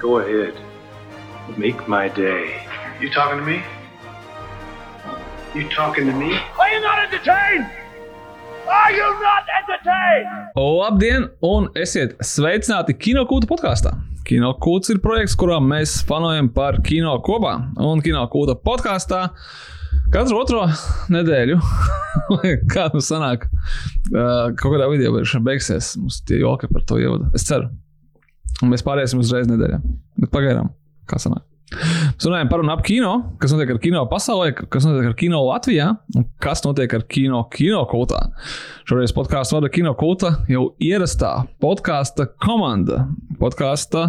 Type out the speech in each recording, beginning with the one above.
Go ahead. Make my day. You talking to me? You talking to me? Are you not entertained? Are you not entertained? Labdien, un esiet sveicināti Kinokūta podkāstā. Kinokūts ir projekts, kurā mēs fanojam par kino kopā. Un Kinokūta podkāstā katru otro nedēļu, kā nu sanāk, kaut kādā video versijā beigsies. Mums tie joki par to ievada. Es ceru. Un mēs pāriesim uzreiz nedēļā. Bet pagaidām, kā sanāk. Mēs runājam par un ap kino, kas notiek ar kino pasaulē, kas notiek ar kino Latvijā un kas notiek ar kino kino kultā. Šoreiz podkāstu vada kino kulta jau ierastā podkāsta komanda. Podkāsta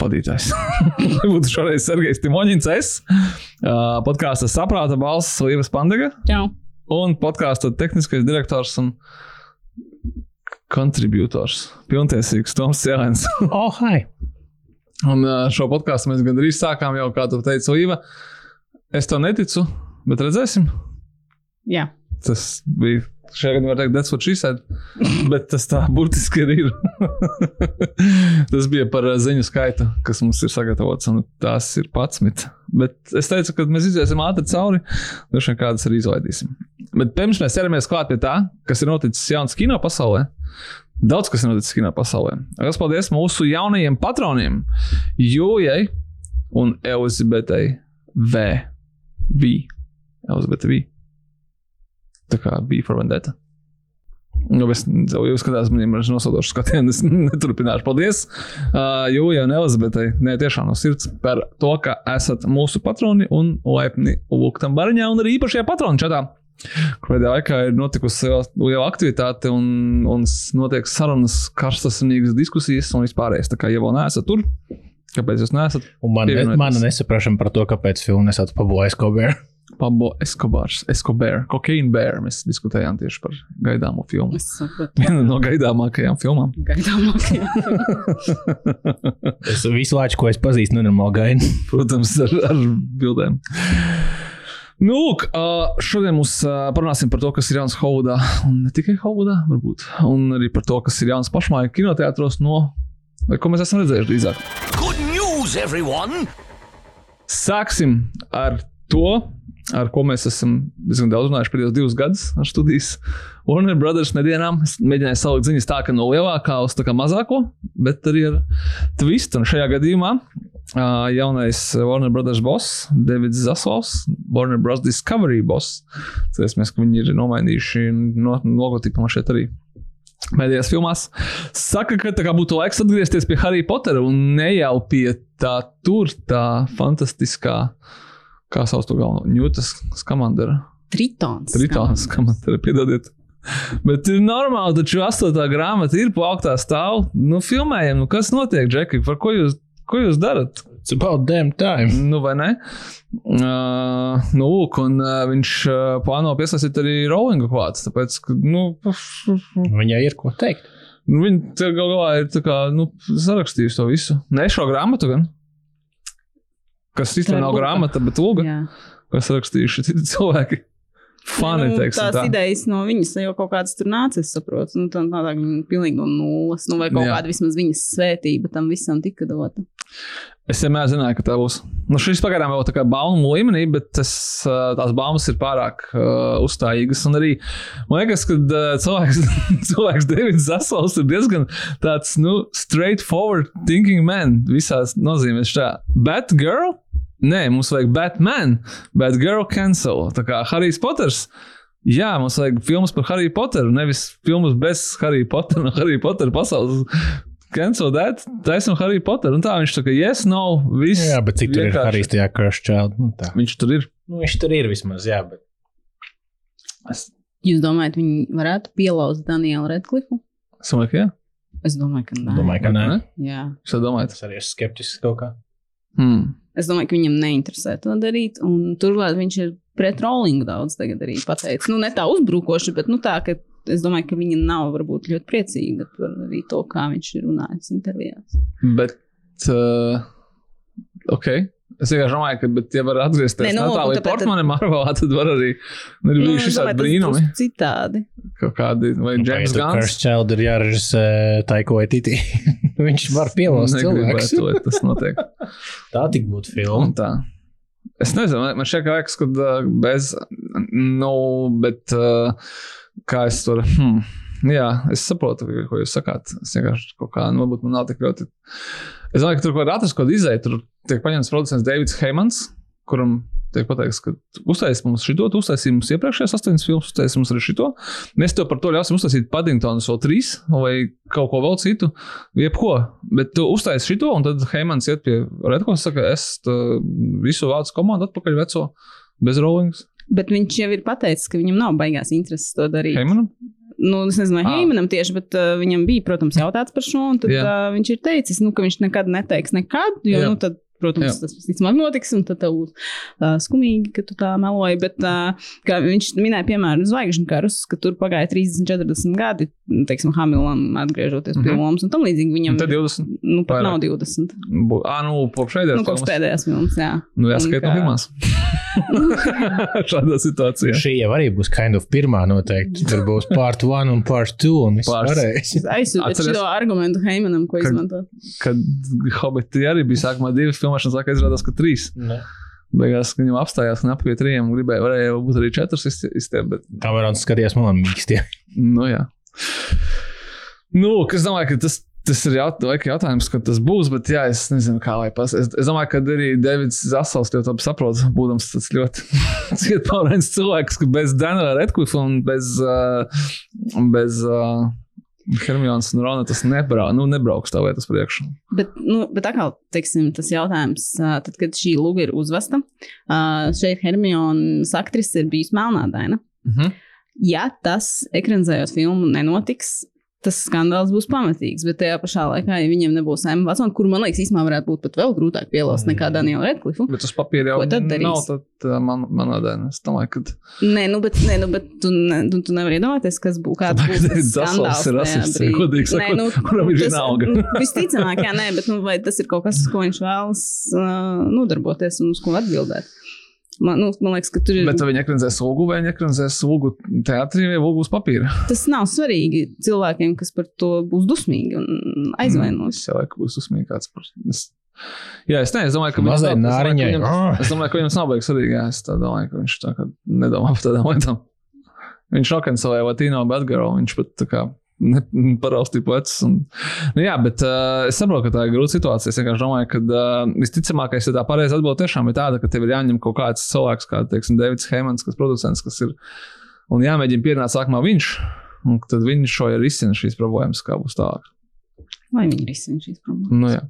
vadītājs. Būtu šoreiz Sergejs Timoņins, es. Podkāsta saprāta balss Līves Pandega. Jā. Un podkāsta tehniskais direktors un kontributors. Pilntiesīgs Toms Cēlēns. Oh, hi! Un šo podkāstu mēs gandrīz sākām jau, kā tu teici, Līva. Es to neticu, bet redzēsim. Jā. Tas bija. Šajā gadījumā var teikt, that's what she said. Bet tas tā burtiski arī ir. tas bija par uh, ziņu skaitu, kas mums ir sagatavots, un tās ir 11. Bet es teicu, ka mēs iziesim ātri cauri, droši vien kādas arī izlaidīsim. Bet pirms mēs ķeramies klāt pie tā, kas ir noticis jauns kino pasaulē, Daudz kas ir noticis kino pasaulē. Lielas paldies mūsu jaunajiem patroniem, Jūlijai un Elizabetei V. V. Elizabete V. Tā kā bija for vendetta. Nu, es jau skatījos, man ir nosaucošs skatiens, es neturpināšu. Paldies, uh, Jūlijai un Elizabetei. Nē, tiešām no sirds par to, ka esat mūsu patroni un laipni lūgtam bariņā un arī īpašajā patronu čatā. Pēdējā laikā ir notikusi liela aktivitāte un, un notiek sarunas, karstas un diskusijas un vispārējais. Tā kā jau neesat tur, kāpēc jūs neesat? Un man, man nesaprašam par to, kāpēc filmu nesauc Pablo Escobar. Pablo Escobars, Escobar, Cocaine Bear. Mēs diskutējām tieši par gaidāmo filmu. Viena no gaidāmākajām filmām. Gaidāmākajā. Es visu laiku, ko es pazīstu, nenormāli gaidu. Protams, ar, ar bildēm. Nu, lūk, šodien mums parunāsim par to, kas ir jauns Hovudā. Un ne tikai Hovudā, varbūt. Un arī par to, kas ir jauns pašmāju kinoteātros no. Vai ko mēs esam redzējuši drīzāk? Good news, everyone! Sāksim ar to, ar ko mēs esam diezgan daudz runājuši pēdējos divus gadus ar studijas Warner Brothers nedēļām. Es mēģināju salikt ziņas tā, ka no lielākā uz tā kā mazāko, bet arī ar twistu. Un šajā gadījumā uh, jaunais Warner Brothers boss, Davids Zasovs, Warner Bros. Discovery boss. Cerēsimies, ka viņi ir nomainījuši no, logotipu man šeit arī. Mēdījās filmās saka, ka kā būtu laiks atgriezties pie Harry Pottera un ne jau pie tā tur, tā fantastiskā, kā sauc to galveno, Ņūtas skamandera. Tritons. Tritons skamandera, piedodiet. Bet ir normāli, taču astotā grāmata ir pa augstā stāvā. Nu, filmējam, nu kas notiek, Džeki? Par ko jūs, ko jūs darat? It's about damn time. Nu, vai ne? Uh, nu, lūk, un uh, viņš uh, plāno piesaistīt arī Rowlinga klāts. Tāpēc, ka, nu, Viņai ir ko teikt. nu, viņi te gal galā ir tā kā, nu, sarakstījuši to visu. Ne šo grāmatu gan. Kas īstenībā nav grāmata, bet lūga, Jā. kas rakstījuši citi cilvēki. Fani, nu, teiksim tās tā. idejas no viņas jau kaut kādas tur nāca, es saprotu. Nu, tā tā, viņa pilnīgi no nulles, nu, vai kaut Jā. kāda vismaz viņas svētība tam visam tika dota. Es vienmēr zināju, ka tā būs. Nu, šis pagaidām vēl tā kā baumu līmenī, bet tas, tās baumas ir pārāk uh, uzstājīgas. Un arī man liekas, ka uh, cilvēks, cilvēks Davids Zasovs ir diezgan tāds, nu, straightforward thinking man visās nozīmēs. Tā, bad girl? Nē, mums vajag Batman, bad girl cancel. Tā kā Harijs Poters. Jā, mums vajag filmas par Harry Potteru, nevis filmas bez Harry Pottera un Harry Pottera pasaules. Cancel that, taisnām Harry Potteru. Un tā viņš kā yes, no, viss. Jā, bet cik tur ir vienkārši. Harijs tajā Crush Child? Nu, tā. Viņš tur ir. Nu, viņš tur ir vismaz, jā, bet. Es, Jūs domājat, viņi varētu pielauzt Danielu Redklifu? es domāju, ka jā. Es domāju, ka nē. Domāju, ka nē. Jā. Jūs domājat? Es arī esmu skeptisks kaut kā. Hmm. Es domāju, ka viņam neinteresē to darīt. Turklāt viņš ir pret rollingu daudz tagad arī pateicis. Nu, ne tā uzbrukoši, bet nu, tā, ka es domāju, ka viņa nav varbūt ļoti priecīga par arī to, kā viņš ir runājis intervijās. Bet, uh, ok. Es vienkārši domāju, ka, bet, ja var atgriezties Nē, nu, Natālija tāpēc- Portmane Marvelā, tad var arī, nu, ir Nu, bijuši es šādi brīnumi, Citādi. kaut kādi, vai James First Guns. Child ir jārežisē Taiko Etiti. Viņš var cilvēks. Negribētu, lai tas notiek. Tā tik būtu filma. Un tā. Es nezinu, man- šķiet, ka ka bez, nu, bet kā es tur, hmm, jā, es saprotu, ko jūs sakāt. Es vienkārši kaut kā, nu, varbūt man nav tik ļoti. Es domāju, ka tur var atrast kaut ko izēju. Tur tiek paņemts producents Davids Heimans, kuram tiek pateikts, ka uztaisīs mums šito, tu uztaisīsi mums iepriekšējās astoņas filmas, uztaisīsi mums arī šito. Mēs tev par to ļausim uztaisīt Paddingtonus vēl trīs vai kaut ko vēl citu. Jebko, bet tu uztaisīsi šito, un tad Heimans iet pie Redkos, saka, es visu vācu komandu atpakaļ veco, bez rollings. Bet viņš jau ir pateicis, ka viņam nav baigās intereses to darīt. Heimanam? Nu, es nezinu, vai Ah. Heimanam tieši, bet uh, viņam bija, protams, jautāts par šo. Tad Jā. uh, viņš ir teicis, nu, ka viņš nekad neteiks nekad, jo, Jā. nu, tad, protams, Jā. tas visticamāk notiks, un tad tev būs uh, skumīgi, ka tu tā meloji. Bet, uh, kā viņš minēja, piemēram, zvaigžņu karus, ka tur pagāja 30, 40 gadi, teiksim, Hamilam atgriežoties pie Mhm. lomas un tam līdzīgi. Viņam Un tad ir, 20. nu, pat nav 20. Bu- Ā, nu, popšēdējās. Nu, kopš pēdējās filmas, jā. Nu, jāskait no pirmās. Šādā situācijā. Šī jau arī būs kind of pirmā noteikti. Tur būs part one un part two. Un viss Pāris. varēs. Aizsūtīt šo argumentu Heimanam, ko Kad- izmantot. Kad Hobbiti arī bija sākumā divas filmēšanas, laikā izrādās, ka trīs. Ne. Beigās viņam apstājās un apgāja trījiem. Gribēja, varēja būt arī četras izstiept, bet Kamerons skatījās man mīkstie. Nu, jā. Nu, kas domāju, ka tas, tas ir jaut, jautājums, kad tas būs, bet jā, es nezinu, kā lai pas. Es, es domāju, ka arī Davids Zasals ļoti labi saprot, būdams tas ļoti cietpaurēns cilvēks, ka bez Daniela Redcliffe un bez, uh, bez uh, Hermionas un Rona tas nebrauks, nu, nebrauks tā vietas priekšā. Bet, nu, bet atkal, teiksim, tas jautājums, tad, kad šī luga ir uzvesta, šeit Hermionas aktrise ir bijusi melnādaina. Mhm. Ja tas ekranizējot filmu nenotiks, tas skandāls būs pamatīgs. Bet tajā pašā laikā, ja viņiem nebūs Emma Watsona, kur man liekas, īstenībā varētu būt pat vēl grūtāk pielāst nekā Daniela Redcliffe. Bet uz papīra jau tad darīs? nav tad, uh, man, manā dēļ. Es domāju, ka Nē, nu, bet, nē, nu, bet tu, ne, tu, tu nevari iedomāties, kas būs kāds būs tas skandāls. ir tajā rasists, godīgi sakot, Nē, nu, kuram ir tas- vienalga. nu, Visticamāk, jā, nē, bet nu, vai tas ir kaut kas, ko viņš vēlas uh, nodarboties un uz ko atbildēt. Man, nu, man liekas, ka tur ir. Bet viņi ekranizēs sulgu vai ekranizēs sulgu teātrī vai sulgu uz papīra? Tas nav svarīgi cilvēkiem, kas par to būs dusmīgi un aizvainos. Es jau laiku būs uzmīgi kāds par. Es... Jā, es, ne, es domāju, ka viņam Mazai nav- es domāju, ka viņam- nav beigas svarīgi. Jā, es domāju, ka viņš tā kā nedomā par tādām lietām. Viņš savai Latīno Batgirl, viņš pat tā kā ne- paraustīja plecs. Un... Nu, jā, bet uh, es saprotu, ka tā ir grūta situācija. Es vienkārši domāju, ka uh, visticamākais, ja tā pareizi atbild tiešām ir tāda, ka tev ir jāņem kaut kāds cilvēks, kā, teiksim, Davids Heimans, kas producents, kas ir, un jāmēģina pierunāt sākumā viņš, un tad viņš šo ir izsina šīs problēmas, kā būs tālāk. Vai viņi risina šīs problēmas? Nu, jā.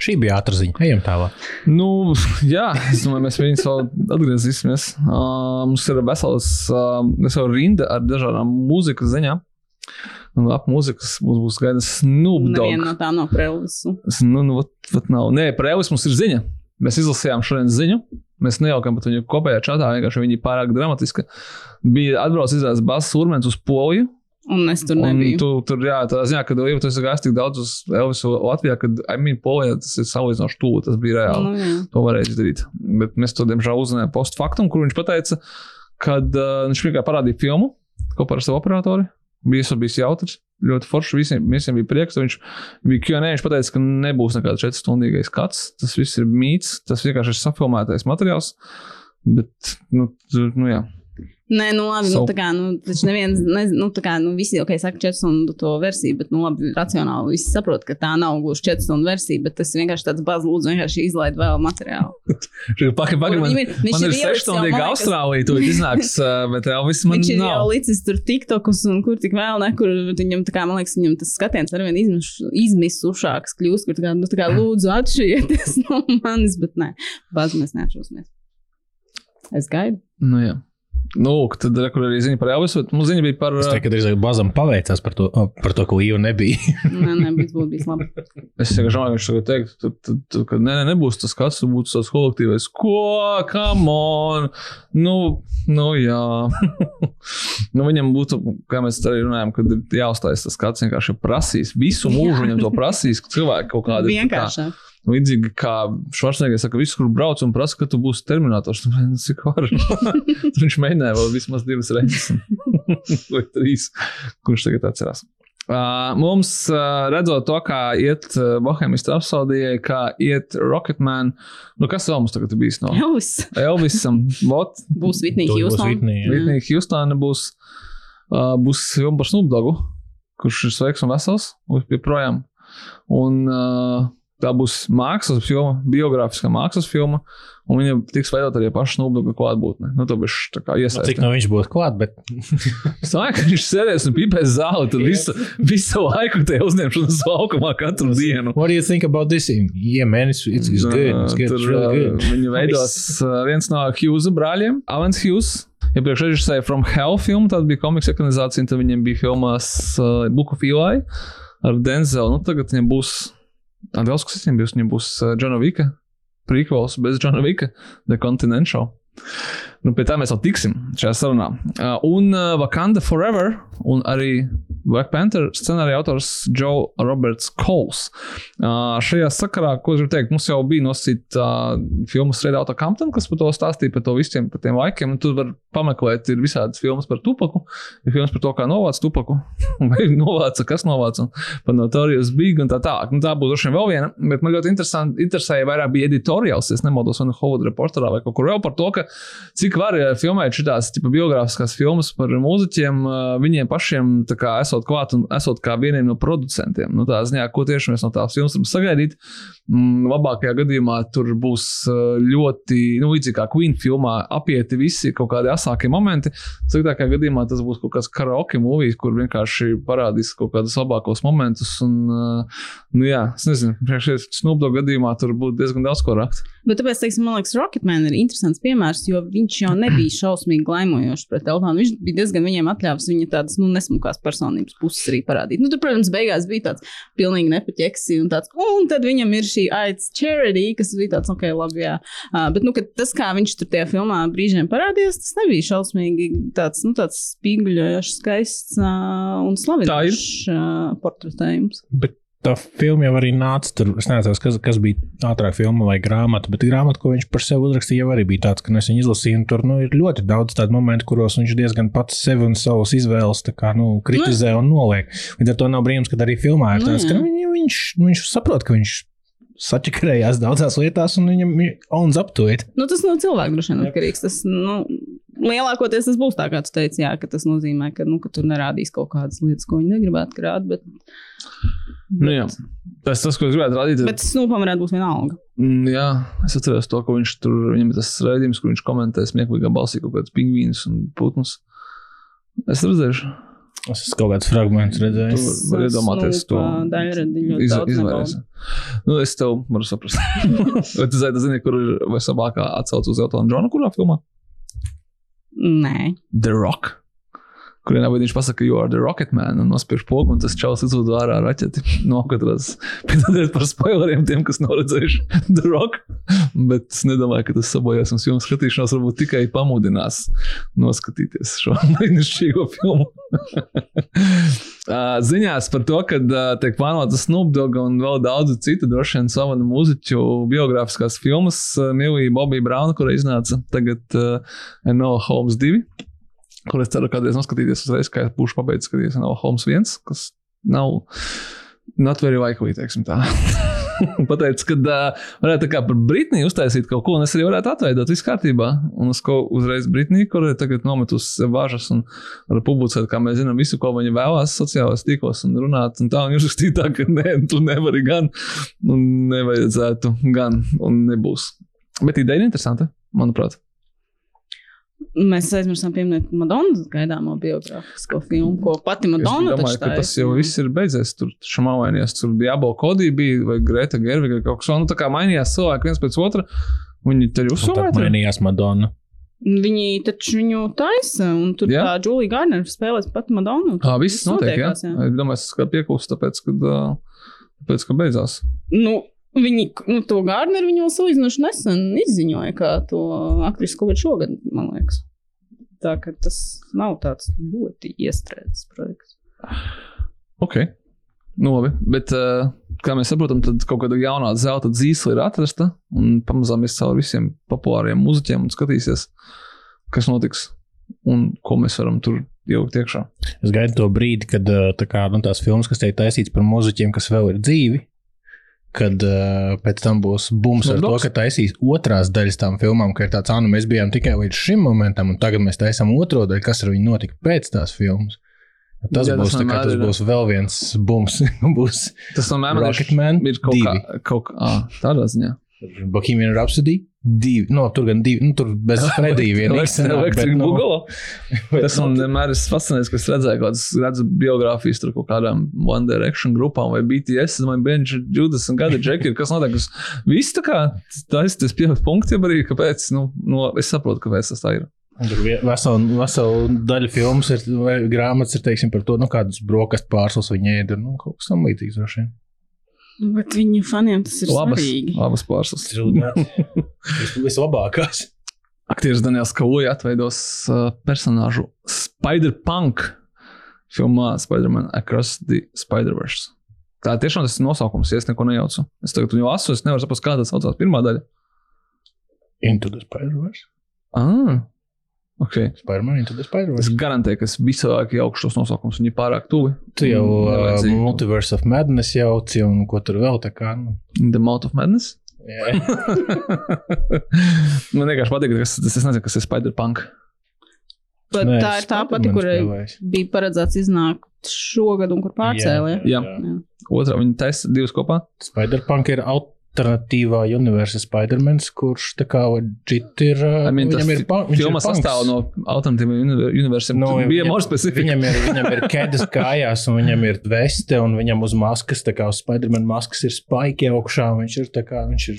Šī bija ātrā ziņa. Ejam tālāk. Nu, jā, es domāju, mēs viņus vēl atgriezīsimies. Uh, mums ir vesels uh, vesela rinda ar dažādām mūzikas ziņām. Un ap mūzikas būs, būs gaida Snoop Neviena no Dogg. tām nav prelisu. Es- Nu, nu, vat, vat nav. Nē, par Elvis mums ir ziņa. Mēs izlasījām šodien ziņu. Mēs nejaukam pat viņu kopējā čatā, vienkārši viņi ir pārāk dramatiski. Bija atbraucis izrādās Basas Urmens uz Poliju. Un es tur nebiju. tu, tur, jā, tā ziņā, ka jau tas ir gājis tik daudz uz Elvisu Latvijā, kad, I mean, Polijā tas ir salīdzinoši tuvu, tas bija reāli. Nu, jā. To varēja izdarīt. Bet mēs to, diemžēl, uzzinājām postfaktum, kur viņš teica, ka uh, viņš tikai parādīja filmu kopā ar savu operatoru. Bija bijis jautrs, ļoti foršs. Visiem, visiem bija prieks. Viņš bija QA. Viņš teica, ka nebūs nekāds 4 stundīgais skats. Tas viss ir mīts. Tas vienkārši ir safilmētais materiāls. Bet, nu, nu jā. Nē, nu labi, So- nu, tā kā, nu, taču neviens, ne, nu, tā kā, nu, visi, ok, saka 4 stundu to versiju, bet, nu, labi, racionāli visi saprot, ka tā nav gluži 4 stundu versija, bet tas vienkārši tāds baz lūdzu vienkārši izlaid vēl materiālu. Pagaid, pagaid, man, ir- man ir ir 6 ielicis jau, stundīga man liekas- Austrālija. Tu iznāks, bet Elvis man Viņš ir jau nav. licis tur tiktokus un kur tik vēl, ne, kur viņam, tā kā, man liekas, viņam tas skatiens arvien izmis, izmisušāks kļūst, kur tā kā, nu, tā kā lūdzu atšķirieties no manis, bet nē, baz mēs neatšūsimies. Es gaidu. Nu, jā. Nu, tad kur arī ziņa par Elvisu. bet Mums ziņa bija par. Es teiktu, ka drīzāk Bazam paveicās par to, par to ko Ieva nebija. Nē, nē, bet būtu bijis labi. Es tikai domāju, viņš tagad teikt, ka nē, nē, nebūs tas skats, būtu tas kolektīvais. Ko? Come on! Nu, nu jā. nu, viņam būtu, kā mēs arī runājam, kad ir jāuzstājas tas skats, vienkārši prasīs. Visu mūžu viņam to prasīs, ka cilvēki kaut kādi. Vienkārši. Līdzīgi kā Švarcnēgers saka, viss, kur brauc un prasa, ka tu būsi terminators. Nu, nu, cik var? Tur viņš mēģināja vēl vismaz divas reizes. Vai trīs. Kurš tagad atcerās? Uh, mums, uh, redzot to, kā iet uh, Bohēmijas Rapsodijai, kā iet Rocketman, nu kas vēl mums tagad bijis no Elvis. Elvisam, Vot, Būs. Whitney, jā. Whitney Houstona būs, uh, būs filma par Snoop Dogu, kurš ir sveiks un vesels, un joprojām. Un uh, tā būs mākslas filma, biogrāfiska mākslas filma, un viņa tiks veidot arī pašu Snoop Dogu klātbūtni. Nu, to viņš tā kā Nu, iesaistīs. Cik no viņš būs klāt, bet Es domāju, ka viņš sēdēs un pīpēs zāli, tad visu, visu laiku te uzņemšanas laukumā katru dienu. what do you think about this? Yeah, man, it's, it's, good. It's good. Tur, It's really good. Viņi veidos viens no Hughes brāļiem, Avans Hughes. Iepriekš režisēja From Hell filmu, tad bija komiks ekranizācija, un tad viņiem bija filmās uh, Book of Eli ar Denzelu. Nu, tagad viņiem būs, Andrēls, kas viņiem būs, viņiem būs uh, Johna Vika, prequels bez Johna Vika, The Continental. Nu, pie tā mēs vēl tiksim šajā sarunā. Uh, un uh, Wakanda Forever, un arī Black Panther scenārija autors Joe Roberts Coles. Uh, šajā sakarā, ko es gribu teikt, mums jau bija nosacīta uh, filma Straight Outta Compton, kas par to stāstīja, par to visiem, par tiem laikiem. Tur var pameklēt, ir visādas filmas par tupaku, ir filmas par to, kā novāc tupaku, vai novāca, kas novāca, par Notorious Big un tā tālāk. Nu, tā būs droši vien vēl viena, bet man ļoti interesēja vairāk bija editoriāls, es nemaldos, vai no Hollywood reporterā vai kaut kur vēl par to, ka cik var ja, filmēt šīs biogrāfiskās filmas par mūziķiem, uh, viņiem pašiem kā esot klāt un esot kā vieniem no producentiem. Nu, tā ziņā, ko tieši mēs no tās filmas varam sagaidīt. Mm, labākajā gadījumā tur būs uh, ļoti, nu, līdzīgi kā Queen filmā, apieti visi kaut kādi asākie momenti. Sliktākajā gadījumā tas būs kaut kāds karaoke mūvijas, kur vienkārši parādīs kaut kādus labākos momentus. Un, nu, jā, es nezinu, priekšējā snubdo gadījumā tur būtu diezgan daudz ko rakt. Bet tāpēc, teiksim, man liekas, Rocketman ir interesants piemērs, jo viņš jau nebija šausmīgi glaimojošs pret Eltonu. Viņš bija diezgan viņiem atļāvis viņa tādas, nu, nesmukās personības puses arī parādīt. Nu, tur, protams, beigās bija tāds pilnīgi nepaķeksi un tāds, un tad viņam ir šī AIDS charity, kas bija tāds, ok, labi, jā. Uh, bet, nu, tas, kā viņš tur tajā filmā brīžiem parādījās, tas nebija šausmīgi tāds, nu, tāds spīguļojošs, skaists uh, un slavinošs uh, portretējums. Bet tā filma jau arī nāca tur. Es nezinu, kas, kas bija ātrāk filma vai grāmata, bet grāmata, ko viņš par sevi uzrakstīja, jau arī bija tāds, ka nu, es viņu izlasīju. Tur nu, ir ļoti daudz tādu momentu, kuros viņš diezgan pats sevi un savas izvēles tā kā, nu, kritizē un noliek. Līdz ar to nav brīnums, ka arī filmā ir Nu, tāds, ka nu, viņ- viņš, viņš saprot, ka viņš sačakarējās daudzās lietās un viņam ir owns up to it. Nu, tas no cilvēka droši vien atkarīgs. Tas, nu, lielākoties tas būs tā, kā tu teici, jā, ka tas nozīmē, ka, nu, ka tur nerādīs kaut kādas lietas, ko viņi negribētu krāt. Bet, Nu, jā. tas, tas, ko es gribētu rādīt, bet snūpam varētu būt vienalga. Mm, Jā, es atceros to, ka viņš tur, viņam ir tas raidījums, kur viņš komentē smieklīgā balsī kaut kādus pingvīnus un putnus. Es redzēšu, Es esmu kaut kāds fragments tu redzējis. vari iedomāties to. Iz, daudz izvairies. Nu, es tev varu saprast. Vai tu zini, kur ir vai sabākā atsauc uz Eltonu Džonu, kurā filmā? Nē, The Rock. Kurienā viņš pasaka, you are the rocket man, un nospiež pogu, un tas čels izlūd ārā raķeti. Nokatras. Piedodiet par spoileriem tiem, kas nav redzējuši The Rock. Bet es nedomāju, ka tas sabojās mums filmu skatīšanās, varbūt tikai pamudinās noskatīties šo brīnišķīgo filmu. Ā, Ziņās par to, ka ā, tiek plānota Snoop Dogg un vēl daudzu citu droši vien savanu mūziķu biogrāfiskās filmas, Milija Bobija Brauna, kura iznāca tagad uh, Enola Holmes 2 kur es ceru, kādreiz noskatīties uzreiz, es būšu pabeidzis skatīties no Holmes 1, kas nav not very likely, teiksim tā. Pateicu, ka uh, varētu tā kā par Britniju uztaisīt kaut ko, un es arī varētu atveidot visu kārtībā. Un uz ko uzreiz Britnija, kur ir tagad nometus važas un var publicēt, kā mēs zinām, visu, ko viņa vēlās sociālajos tīklos un runāt. Un tā, un jūs rakstīt tā, ka nē, tu nevari gan, un nevajadzētu gan, un nebūs. Bet ideja ir interesanta, manuprāt. Mēs aizmirsām pieminēt Madonas gaidāmo biogrāfisko filmu, ko pati Es Madonna domāju, taču ka tas jau viss ir beidzies. Tur šāmainījās, tur Diablo Kodī bija, vai Greta Gerviga, vai kaut kas tāds. Nu, tā kā mainījās cilvēki viens pēc otra. Viņi Un Tad uzsūtīti. mainījās Madonna. Viņi taču viņu taisa, un tur Jā. tā Julija Gardner spēlēs pati Madonu. Tā viss notiek, jā. notiekās, jā. Es domāju, tas kā pieklūst, tāpēc, ka, tāpēc, ka beidzās. Nu, viņi nu, to Gardneru viņi vēl salīdzinoši nesen izziņoja, kā to aktrisi kaut kad šogad, man liekas. Tā ka tas nav tāds ļoti iestrēdzis projekts. Ok. Nu, labi, bet, uh, kā mēs saprotam, tad kaut kāda jaunā zelta dzīsla ir atrasta. Un pamazām mēs caur visiem populāriem muzeķiem un skatīsies, kas notiks un ko mēs varam tur ielikt iekšā. Es gaidu to brīdi, kad tā kā, nu, tās filmas, kas tiek taisītas par muzeķiem, kas vēl ir dzīvi, kad uh, pēc tam būs bums ar to, Snapdogs? ka taisīs otrās daļas tām filmām, ka ir tāds, ah, nu mēs bijām tikai līdz šim momentam, un tagad mēs taisām otro daļu, kas ar viņu notika pēc tās filmas. Tas Jā, tas būs, tā kā, tas ir. būs vēl viens bums. būs Tas vienmēr ir- ir kaut kā, kaut kā ah, tādā ziņā. Bohemian Rhapsody. Divi, no, tur gan divi, nu, tur bez Fredija vienīgs. Elektrika nu, Google. Tas man vienmēr ir fascinējis, ka es redzēju kaut kādas redzu biogrāfijas tur kaut kādām One Direction grupām vai BTS. Es domāju, Benji, Judas un gada Džeki, kas notiek. kas- Viss tā kā tas ir pieaugt punktiem arī, kāpēc, nu, no, es saprotu, kāpēc tas tā ir. Tur vesela, vesela daļa filmas ir, vai grāmatas ir teiksim, par to, nu, kādas brokastu pārslas viņi ēda. Nu, kaut kas tam līdzīgs. droši vien. Bet viņu faniem tas ir Labas, svarīgi. labas pārslas. Vis- Vislabākās. Aktieris Daniels Kauja atveidos uh, personāžu Spider-Punk filmā Spider-Man Across the Spider-Verse. Tā tiešām tas ir nosaukums, ja es neko nejaucu. Es tagad viņu lasu, es nevaru saprast, kā tas saucās pirmā daļa. Into the Spider-Verse. Ah, ok. Spider-Man Into the Es Spider-Verse. garantēju, ka es visvairāk jaukšu tos nosaukumus. Viņi ir pārāk tuvi. Tu jau uh. Multiverse of Madness jauci un ko tur vēl tā kā. Nu, The Mouth of Madness. jā. Man vienkārši patīk, ka tas, tas es nezinu, kas ir Spider-Punk. Bet Nē, tā ir tā pati, Spider-Man kur spēlējis. bija paredzēts iznākt šogad un kur pārcēlīja. Jā. Otrā viņa taisa divas kopā. Spider-Punk ir alternatīvā universa Spider-Man, kurš tā kā legit ir. I mean, viņam ir pa- viņš ir filma punks. sastāv no alternatīviem universiem. No, bija viņam- more specific. Viņam ir, viņam ir ķēdes kājās, un viņam ir veste, un viņam uz maskas, tā kā uz Spider-Man maskas ir spēki augšā. un Viņš ir tā kā, viņš ir.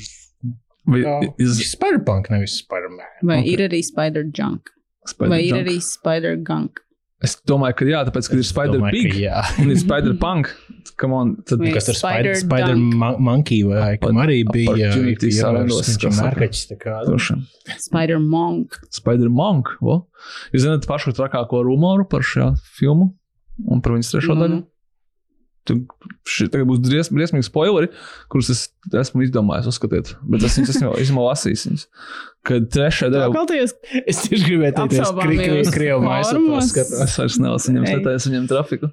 Vai, ir Spider-Punk, nevis Spider-Man. Vai Ok. ir arī Spider Junk? Spider Vai ir arī Spider Gunk? Es domāju, ka jā, tāpēc, ka ir Es Spider domāju, Pig ka Jā. un ir Spider Punk. Come on, tad Kas ar Spider, Spider Monkey vai kam arī bija ievērs, viņš ir mērkaķis. nu, droši. Spider Monk. Spider Monk. Vo? Jūs zināt pašu trakāko rumoru par šo filmu un par viņas trešo Nu, daļu? Tagad būs dries- briesmīgi spoileri, kurus es esmu izdomājis, uzskatiet. Bet es viņus esmu jau lasījis. Viņus. Kad trešā daļa Kalties, Es tieši gribēju teikt, ka maisu formos. paskatās. Es vairs nelasu viņam, Ei. skatījos viņam trafiku.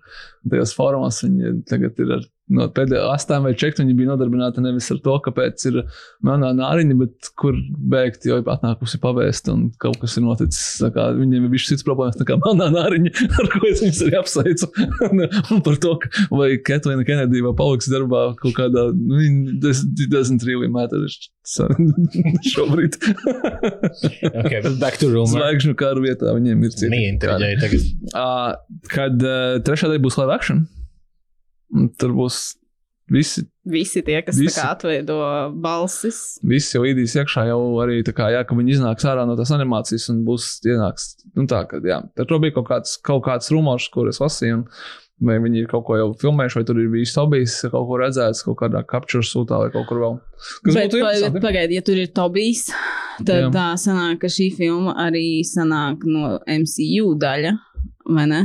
Tajos formos viņi tagad ir ar no pēdējā astām vai čekta. Viņi bija nodarbināti nevis ar to, kāpēc ir melnā nāriņa, bet kur bēgt, jo atnākusi pavēst un kaut kas ir noticis. Viņiem ir bijis cits problēmas nekā melnā nāriņa, ar ko es viņus arī apsveicu. un par to, vai Ketlina Kennedy vai paliks darbā kaut kādā, nu, tas doesn't really matter šobrīd. Okay. Zvaigžņu kāru vietā viņiem ir citi. kāri. Neintereģēja tagad. Kad uh, trešā daļa būs live action, un tur būs visi, visi tie, kas Visi. kā atveido balsis. visi jau īdīs iekšā, jau arī tā kā, jā, ka viņi iznāks ārā no tās animācijas un būs ienāks. Nu, tā, ka, jā, tur bija kaut kāds, kaut kāds rumors, kur es lasīju. Vai viņi ir kaut ko jau filmējuši, vai tur ir bijis hobijs, kaut ko redzēts, kaut kādā capture sūtā vai kaut kur vēl. Kas Bet, bet interesanti. pagaidi, ja tur ir Tobijs, tad Jā. tā sanāk, ka šī filma arī sanāk no MCU daļa, vai ne?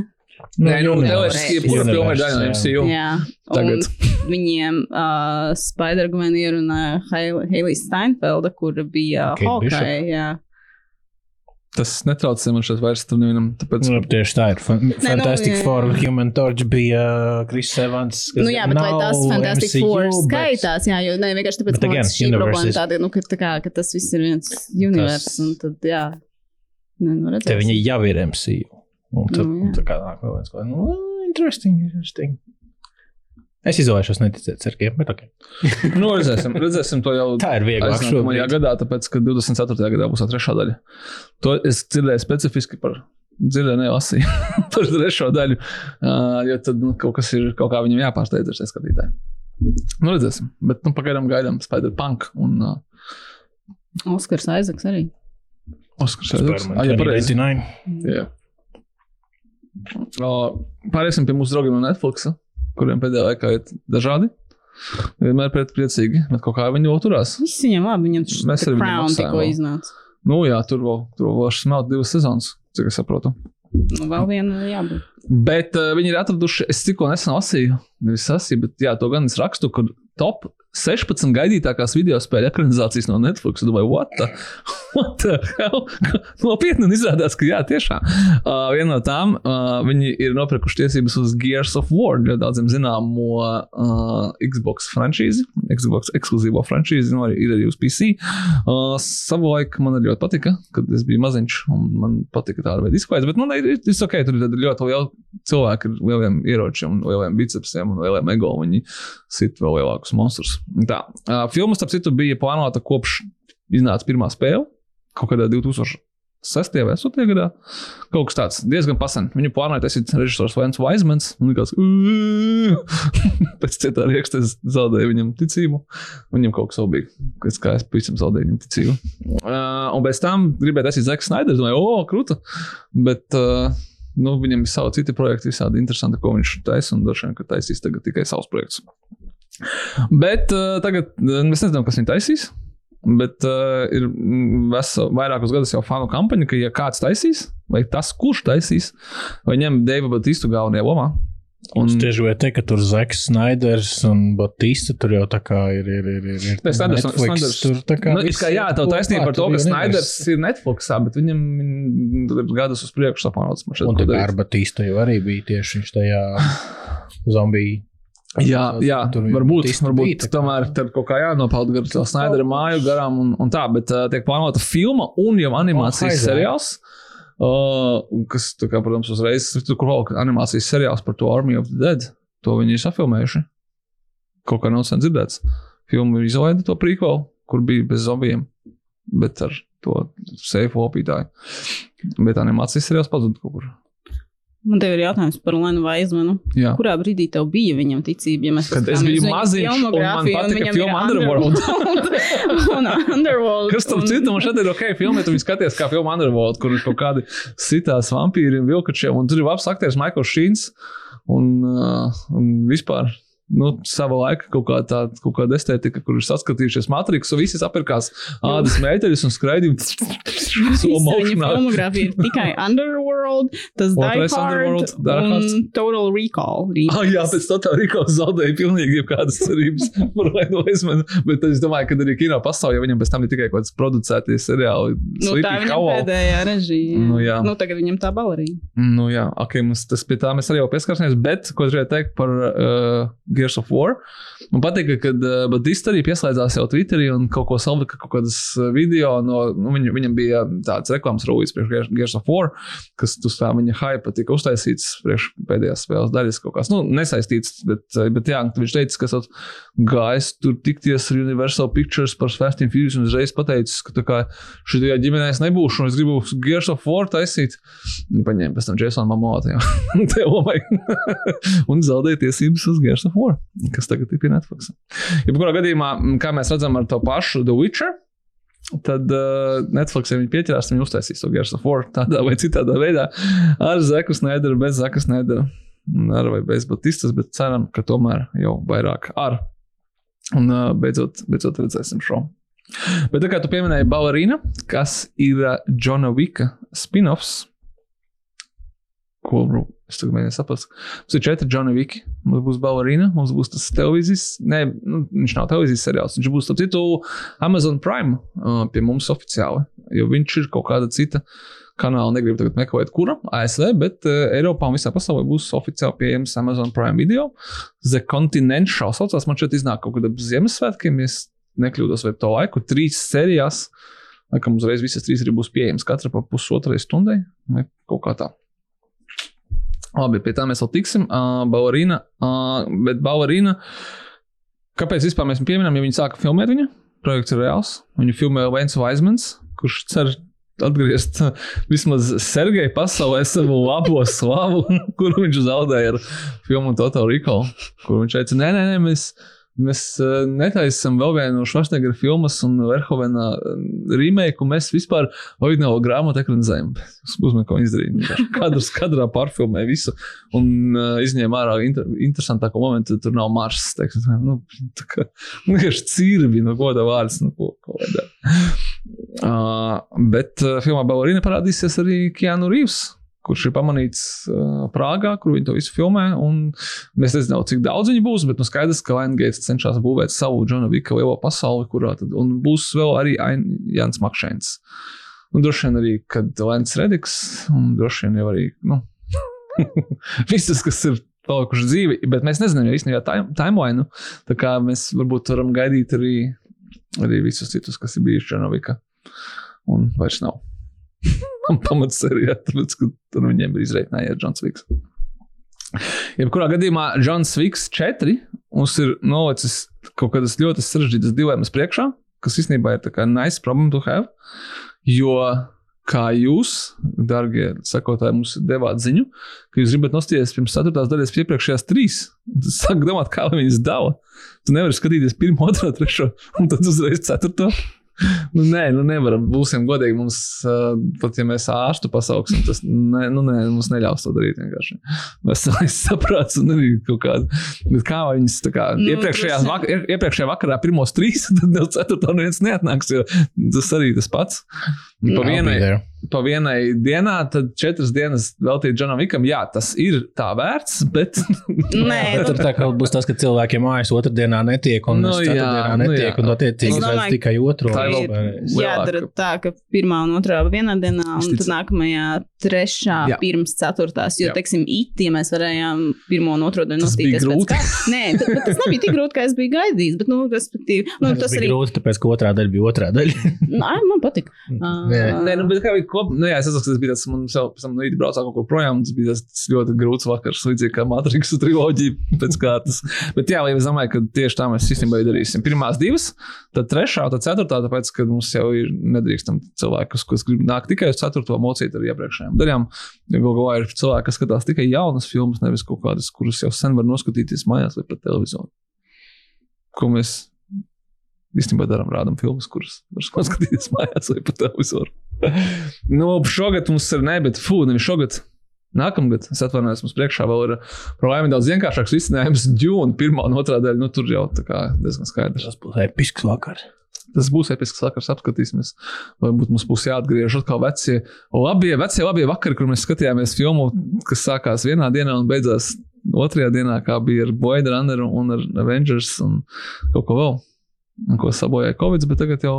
Nē, nu, filma ir daļa no MCU. Jā, Tagad. viņiem uh, Spider-Man ierunāja Hailey Steinfelda, kur bija Kate Hawkeye. Jā. Tas netraucē man šeit vairs tur nevienam. Tāpēc, Nu, tieši tā ir. Fan- Fantastic jā, jā. Four, Human Torch bija Chris Evans. kas Nu, jā, bet vai tas Fantastic MCU, Four bet- skaitās? Jā, jo ne, vienkārši tāpēc, ka šī problēma is- tāda, nu, ka, tā kā, ka tas viss ir viens universe, Tas- un tad, jā, ne, nu, Te redzēsim. viņi jau ir MCU. Un tad, Nu, jā. tā kā nāk vēl viens, ko, nu, interesting, interesting. Es izvēlēšos neticēt cerkiem, bet ok. nu, redzēsim, redzēsim to jau. Tā ir vieglāk šobrīd. gadā, tāpēc, ka 24. gadā būs trešā daļa. To es dzirdēju specifiski par. Dzirdēju, nelasīju par trešo daļu. Uh, jo tad nu, kaut kas ir, kaut kā viņam jāpārsteidz ar šiem skatītājiem. Nu, redzēsim. Bet nu, pagaidām gaidām Spider-Punk un uh, Oskars Aizaks arī. Oskars. Ah, jā, pareizi. 2089. Jā. Pāriesim pie mūsu draugiem no Netflix, kuriem pēdējā laikā ir dažādi. Vienmēr priecīgi, bet kaut kā viņi turās. Viss viņam labi, viņam Mēs tas arī viņam Crown maksājam tikko iznāca. Nu, jā, tur vēl, tur vēl smelt divas sezonas, cik es saprotu. Nu, vēl viena jābūt. Bet uh, viņi ir atraduši, es tikko nesen lasīju, nevis lasīju, bet jā, to gan es rakstu, kur top 16 gaidītākās video spēļu ekranizācijas no Netflix. Es domāju, what the, what the hell? Nopietni, izrādās, ka jā, tiešām. Uh, viena no tām, uh, viņi ir nopirkuši tiesības uz Gears of War, ļoti daudziem zināmo uh, Xbox franšīzi, Xbox ekskluzīvo franšīzi, nu arī ir arī uz PC. Uh, Savulaik man ļoti patika, kad es biju maziņš, un man patika tāda veida izklaides, bet, nu, ne, ir ir ok, tur ir ļoti liela cilvēki ar lieliem ieročiem, lieliem bicepsiem un lieliem ego. Viņi sit vēl lielākus monstrus. Tā. Uh, filma, starp citu, bija plānota kopš iznāca pirmā spēle, kaut kādā 2006. vai 2008. gadā. Kaut kas tāds diezgan pasen. Viņu plānoja taisīt režisors Vents Vaismans. Un likās, pēc cietā rieksta es zaudēju viņam ticību. Viņam kaut kas vēl bija, kas kā es pavisam zaudēju viņam ticību. Uh, un pēc tam gribēju taisīt Zeks Snaiders. Domāju, o, krūta! Bet, uh, nu, viņam ir savi citi projekti, visādi interesanti, ko viņš taisa. Un droši vien, ka taisīs tagad tikai savus projektus. Bet uh, tagad mēs nezinām, kas viņu taisīs. Bet uh, ir mm, vairākus gadus jau fanu kampaņa, ka, ja kāds taisīs, vai tas, kurš taisīs, vai ņem Deivu Batistu galvenajā lomā. Un, Es tieši gribēju teikt, ka tur Zeks, Snaiders un Batista tur jau tā kā ir. ir, ir, ir, ir Nē, Netflix Snyders- tur tā kā. Nu, kā, jā, tev taisnība par to, ka Snaiders ir Netflixā, bet viņam ir gadus uz priekšu šķiet, Un darīt. ar Batista jau arī bija tieši viņš tajā zombiju. Jā, jā varbūt, varbūt tomēr tur kaut kā jānopeld gar to Snaidera māju garām un, un tā, bet uh, tiek plānota filma un jau animācijas Haizē. seriāls. Uh, kas, kā, protams, uzreiz tur kur vēl animācijas seriāls par to Army of the Dead. To viņi ir safilmējuši. Kaut kā nav sen dzirdēts. Filmu izlaida to prequel, kur bija bez zombijiem, bet ar to seifu opītāju. Bet animācijas seriāls pazuda kaut kur. Man te ir jautājums par Lenu Vaismanu. Jā. Kurā brīdī tev bija viņam ticība? Ja Kad es biju maziņš, un man patika filma Underworld. un Underworld. Kas tam un- citam šeit ir ok? Filmē, tu skaties, kā filmā Underworld, kur ir kaut kādi sitās vampīri un vilkačiem, un tur ir labs aktieris Maikls Šīns. Un, uh, un vispār nu, sava laika kaut, kā tā, kaut kāda estētika, kur ir saskatījušies matriks, un visi sapirkās ādas meiteļus un skraidīja. Visa viņa filmogrāfija ir tikai Underworld, tas Hard. un Total Recall. Ah, jā, pēc tā Rīgā zaudēja pilnīgi jebkādas cerības par Lenu Weismanu. Bet es domāju, ka arī kino pasaulē, ja viņam pēc tam ir tikai kaut kāds producētie seriāli, Nu, tā ir pēdējā režija. Nu, jā. nu, tagad viņam tā balerīna. Nu, jā, ok, mums tas pie tā mēs arī jau pieskarsimies, bet ko es gribēju teikt par uh, Gears of War. Man patīk, ka uh, Batista arī pieslēdzās jau Twitterī un kaut ko salika, kaut kādas uh, video no, nu, viņ, viņam bija tāds reklāmas rūjas priekš Gears- of War, kas uz tā viņa hype tika uztaisīts priekš pēdējās spēles daļas kaut kāds, nu, nesaistīts, bet, uh, bet jā, viņš teica, ka esat gājis tur tikties ar Universal Pictures par Fast and Furious un uzreiz pateicis, ka kā šajā ģimenē es nebūšu un es gribu Gears of War taisīt. Viņi paņēma pēc tam Jasonu Mamotu. un zaudēja tiesības uz Gears of War, kas tagad ir pie Netflix. Jebkurā gadījumā, kā mēs redzam ar to pašu The Witcher, tad uh, Netflix, ja viņi pieķerās, viņi uztaisīs to Gears of War tādā vai citādā veidā ar Zeku Snaideru, bez Zeka Snaidera. Ar vai bez Batistas, bet ceram, ka tomēr jau vairāk ar. Un uh, beidzot, beidzot redzēsim šo. Bet tā kā tu pieminēji Balerīna, kas ir uh, Džona Vika spin-offs, ko bro, es tagad mēģināju saprast. Mums ir četri Džona Viki. Mums būs Balerīna, mums būs tas televīzijas, ne, nu, viņš nav televīzijas seriāls, viņš būs, starp citu, Amazon Prime uh, pie mums oficiāli, jo viņš ir kaut kāda cita kanāla, negribu tagad meklēt, kura ASV, bet uh, Eiropā un visā pasaulē būs oficiāli pieejams Amazon Prime video. The Continental saucās, man šeit iznāk kaut kāda Ziemassvētkiem, ja nekļūdos vai to laiku, trīs sērijās. Laikam uzreiz visas trīs arī būs pieejamas, katra pa pusotrai stundai, vai kaut kā tā. Labi, pie tā mēs vēl tiksim. Uh, Baurīna, uh, bet Baurīna, kāpēc vispār mēs viņu pieminam, ja viņi sāka filmēt viņu? Projekts ir reāls. Viņu filmē Vents Vaismans, kurš cer atgriezt vismaz Sergeja pasaulē savu labo slavu, kuru viņš zaudēja ar filmu Total Recall, kur viņš teica, nē, nē, nē, mēs, mēs uh, netaisam vēl vienu Švašnegera filmas un Verhovena remake, un mēs vispār oriģinālo grāmatu ekranizējam. Uzmanīgi, ko viņi izdarīja. Kadrs kadrā pārfilmē visu un uh, izņēma ārā inter, interesantāko momentu, tur nav. Teiksim, nu, tā kā vienkārši cīrbi, no goda vārds, nu, ko, ko. Uh, bet uh, filmā Ballerina parādīsies arī Keanu Reeves. Kurš ir pamanīts uh, Prāgā, kur viņi to visu filmē. Mēs nezinām, cik daudz viņi būs, bet nu, skaidrs, ka Lionsgate cenšas būvēt savu Džona Vika lielo pasauli, kurā tad būs vēl arī Ain- Jans Makšēns. Un droši vien arī, kad Lens Rediks, un droši vien jau arī, nu, visas, kas ir palikuši dzīvi, bet mēs nezinām ja īstenībā time- timeline. Tā kā mēs varbūt varam gaidīt arī, arī visus citus, kas ir bijuši Džonovika. Un vairs nav. Un pamats serijā, tāpēc, ka tur viņiem ir izreikinājies Džons Viks. Jebkurā gadījumā Džons Viks 4 mums ir nolicis kaut kādas ļoti sarežģītas dilemmas priekšā, kas īstenībā ir tā kā nice problem to have. Jo kā jūs, darbie sekotāji, mums devāt ziņu, ka jūs gribat nostīties pirms ceturtās daļas iepriekšējās trīs. Sāk domāt, kā viņas dala. Tu nevari skatīties pirmo, otro, trešo, un tad uzreiz ceturto. Nu, nē, nu nevaram. Būsim godīgi. Mums, uh, pat ja mēs ārstu pasauksim, tas ne, nu, nē, mums neļaus to darīt. vienkārši. Veselais saprāts un arī kaut kāda. Bet kā viņas kā Nu, iepriekšējā, vak ie- iepriekšējā vakarā pirmos trīs, tad no ceturtā neviens neatnāks, jo tas arī tas pats. Pa vienai. Pa vienai dienā, tad četras dienas veltīt Džonam Vikam. Jā, tas ir tā vērts, bet Nē, Bet tur tā kā būs tas, ka cilvēkiem mājas otrdienā netiek, un Nu, nu, jā, ceturtdienā nu, netiek, jā. un attiecīgi uzreiz domāju, tikai otro. Tā ir jādara tā, ka pirmā un otrā vienā dienā, un tad nākamajā trešā Jā. pirms ceturtās. Jo, Jā. teiksim, it, ja mēs varējām pirmo un otro dienu Tas bija nostīties pēc grūti. kā. Nē, t- bet tas nebija tik grūti, kā es biju gaidījis, bet, nu, respektīvi, nu, Tas, tas bija arī, grūti, tāpēc, ka otrā daļa bija otrā daļa. Nē, man patika. Nē. Nē, nu, bet kā bija kopā, nu, jā, es atceros, ka tas bija tas, man jau pēc tam no rīta braucā kaut kur projām, tas bija tas ļoti grūts vakars, līdzīgi kā Matrix triloģija pēc kārtas. Bet jā, es domāju, ka tieši tā mēs īstenībā arī darīsim. Pirmās divas, tad trešā, tad ceturtā, tāpēc, ka mums jau ir nedrīkstam cilvēki, kas, grib nākt tikai uz ceturto mocīt ar iepriekšējām daļām. Galu galā ir cilvēki, kas skatās tikai jaunas filmas, nevis kaut kādas, kuras jau sen var noskatīties mājās vai pret televizoru. Ko mēs īstenībā darām, rādām filmas, kuras var skatīties mājās vai pa televizoru. nu, šogad mums ir ne, bet fū, nevis šogad. Nākamgad, es atvainojos, mums priekšā vēl ir problēma daudz vienkāršāks risinājums. Džūna, pirmā un otrā daļa, nu tur jau tā kā diezgan skaidrs. Tas būs episks vakars. Tas būs episks vakars, apskatīsimies. Varbūt mums būs jāatgriež atkal vecie, labie, vecie, labie vakari, kur mēs skatījāmies filmu, kas sākās vienā dienā un beidzās otrajā dienā, kā bija ar Blade Runner un ar Avengers un kaut ko vēl. Ko sabojāja Covid, bet tagad jau.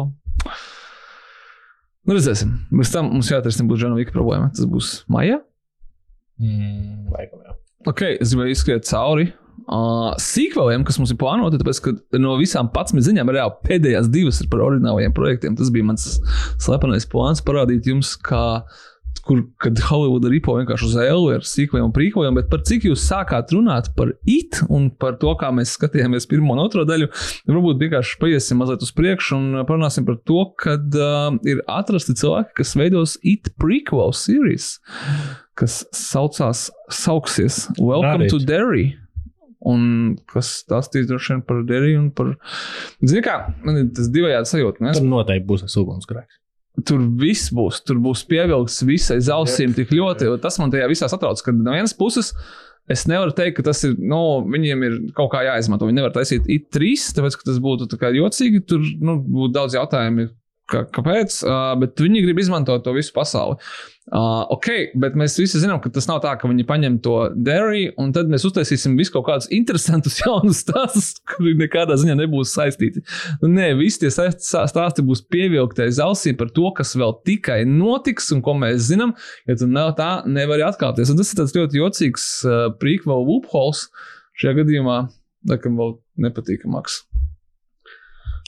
Nu, redzēsim. Bez tam mums jāatrisina būs Džona Vika problēma. Tas būs maijā. Mm, laikam, jā. Ok, es gribēju izskriet cauri. Uh, Sīkvēliem, kas mums ir plānoti, tāpēc, ka no visām 11 ziņām reāli pēdējās divas ir par oriģinālajiem projektiem. Tas bija mans slepenais plāns parādīt jums, kā, kur, kad Holivuda ripo vienkārši uz ēlu ar un prīkvēm, bet par cik jūs sākāt runāt par it un par to, kā mēs skatījāmies pirmo un otro daļu, varbūt vienkārši paiesim mazliet uz priekšu un parunāsim par to, kad uh, ir atrasti cilvēki, kas veidos it prequel series, kas saucās, sauksies Welcome Darīt. to Derry. Un kas stāstīs droši vien par Deriju un par. Zini, kā man ir tas divējādi sajūta. Es Tur noteikti būs tas ugunsgrēks. Tur viss būs, tur būs pievilkts visai ausīm tik ļoti. Tas man tajā visā satrauc, ka no vienas puses es nevaru teikt, ka tas ir, nu, viņiem ir kaut kā jāizmanto. Viņi nevar taisīt IT3, tāpēc, ka tas būtu jocīgi. Tur nu, būtu daudz jautājumu, kā, kāpēc, uh, bet viņi grib izmantot to visu pasauli. Uh, ok, bet mēs visi zinām, ka tas nav tā, ka viņi paņem to dairy, un tad mēs uztaisīsim visu kaut kādus interesantus, jaunus stāstus, kuri nekādā ziņā nebūs saistīti. Nu, nē, visi tie stāsti būs pievilktais ausī par to, kas vēl tikai notiks un ko mēs zinām. Ja tu nav tā, nevari atkāpties. Un tas ir tāds ļoti jocīgs uh, prequel loopholes šajā gadījumā, laikam, vēl nepatīkamāks.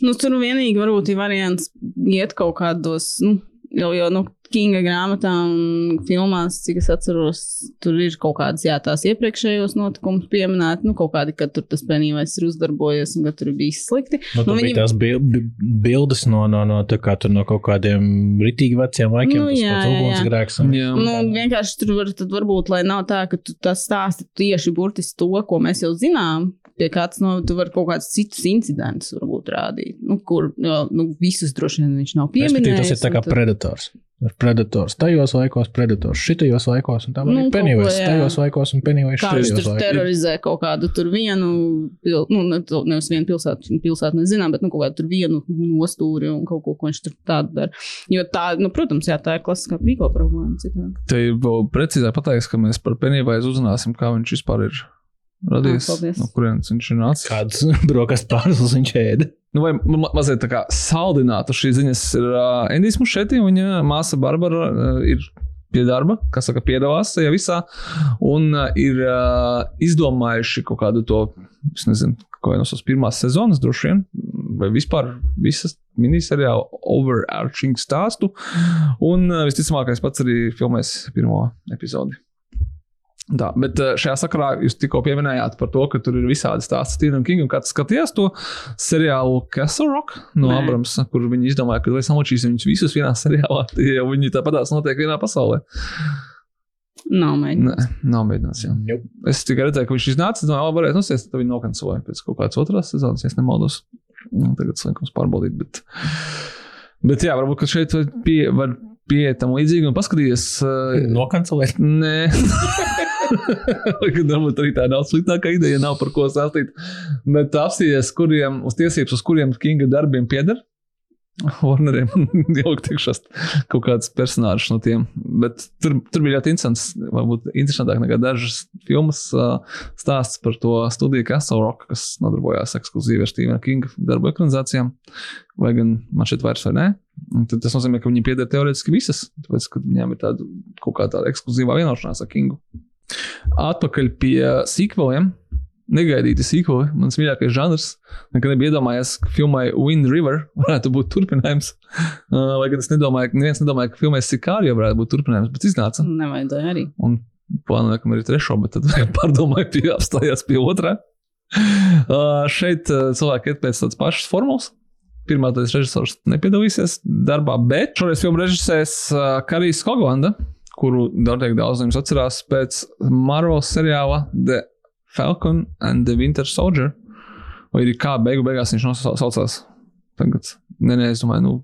Nu, tur vienīgi varbūt ir variants iet kaut kādos, nu, jau, jau nu, Kinga grāmatā un filmās, cik es atceros, tur ir kaut kādas, jā, tās iepriekšējos notikumus pieminēt, nu, kaut kādi, kad tur tas penīvais ir uzdarbojies un ka tur bijis slikti. Nu, Nu, nu, viņi- bija tās bil- bi- bildes no, no, no, tā kā, tur no kaut kādiem ritīgi veciem laikiem. Nu, tas jā, pats jā, jā. ugunsgrēks. un- Jā. Nu, vienkārši tur var, tad varbūt, lai nav tā, ka tu tas stāsti tieši burtiski to, ko mēs jau zinām. Pie kāds no tu vari kaut kādus citus incidentus varbūt rādīt, nu, kur jo, nu, visus droši vien viņš nav Respektīvi, pieminējis. Tas ir tā kā tad- predators. Ir predators tajos laikos, predators šitajos laikos, un tā Nu, arī jā. tajos laikos un viņš šitajos tur laikos. terorizē kaut kādu tur vienu, nu, nevis vienu pilsētu, pilsētu mēs zinām, bet nu, kaut kādu tur vienu nostūri un kaut ko, ko viņš tur tādu dara. Jo tā, nu, protams, jā, tā ir klasiskā prīko problēma. citādi. Te ir vēl precīzāk pateiks, ka mēs par Penīvaizu uzzināsim, kā viņš vispār ir radies. Ah, paldies. no kurienes viņš ir nācis. Kāds brokastu pārslas viņš ēda? Nu, vai ma mazliet tā kā saldinātu šīs ziņas ir uh, Endijs Mušeti, viņa māsa Barbara uh, ir pie darba, kas saka, piedalās tajā visā, un uh, ir uh, izdomājuši kaut kādu to, es nezinu, ko no savas pirmās sezonas droši vien, vai vispār visas miniseriāla overarching stāstu, un uh, visticamākais pats arī filmēs pirmo epizodi. Tā, bet eh, šajā sakarā jūs tikko pieminējāt par to, ka tur ir visādi stāsti Stephenam Kingam. Kāds skatījās to seriālu Castle Rock no Nē. Abrams, kur viņi izdomāja, ka mēs samočīsim viņus visus vienā seriālā, jo viņi tāpatās notiek vienā pasaulē. Nav mēģinājums. Nē, nav mēģināts. Jā. Nope. Es tikai redzēju, ka viņš iznāca, no jau varēja nosēst, tad viņi nokancelēja pēc kaut kādas otras sezonas, ja es nemaldos. Nu, Tagad slinkums pārbaudīt. Bet, bet jā, varbūt ka šeit pie, var pieiet tam līdzīgi un paskatīties. Uh, Nokancelēt. Nē, varbūt arī tā nav sliktākā ideja, nav par ko stāstīt. Bet apstīties, kuriem uz tiesības, uz kuriem Kinga darbiem pieder. Warneriem jau tikšās kaut kāds personāžs no tiem. Bet tur, tur bija ļoti interesants, varbūt interesantāk nekā dažas filmas uh, stāsts par to studiju Castle Rock, kas nodarbojās ekskluzīvi ar Stevena Kinga darbu ekranizācijām. Vai gan man šeit vairs vai nē. Tad tas nozīmē, ka viņi pieder teorētiski visas, tāpēc, ka viņiem ir tāda kaut kā tāda ekskluzīvā vienošanās ar Kingu. Atpakaļ pie sīkveliem. Negaidīti sīkoli. Mans mīļākais žanrs. Nekad nebija iedomājies, ka filmai Wind River varētu būt turpinājums. Uh, Lai gan es nedomāju, ka neviens nedomāja, ka filmai Sikārija varētu būt turpinājums, bet iznāca. Nevajadzēja arī. Un plānoju, ka arī trešo, bet tad pārdomāju, pie apstājās pie otrā. Uh, šeit uh, cilvēki iet pēc tādas pašas formulas. Tāda režisors nepiedalīsies darbā, bet šoreiz filmu režisēs uh, Karijs Koglanda, kuru noteikti daudz no jums atcerās pēc Marvel seriāla The Falcon and the Winter Soldier. Vai arī kā beigu beigās viņš nosaucās. Tagad, nē, nē, es domāju, nu,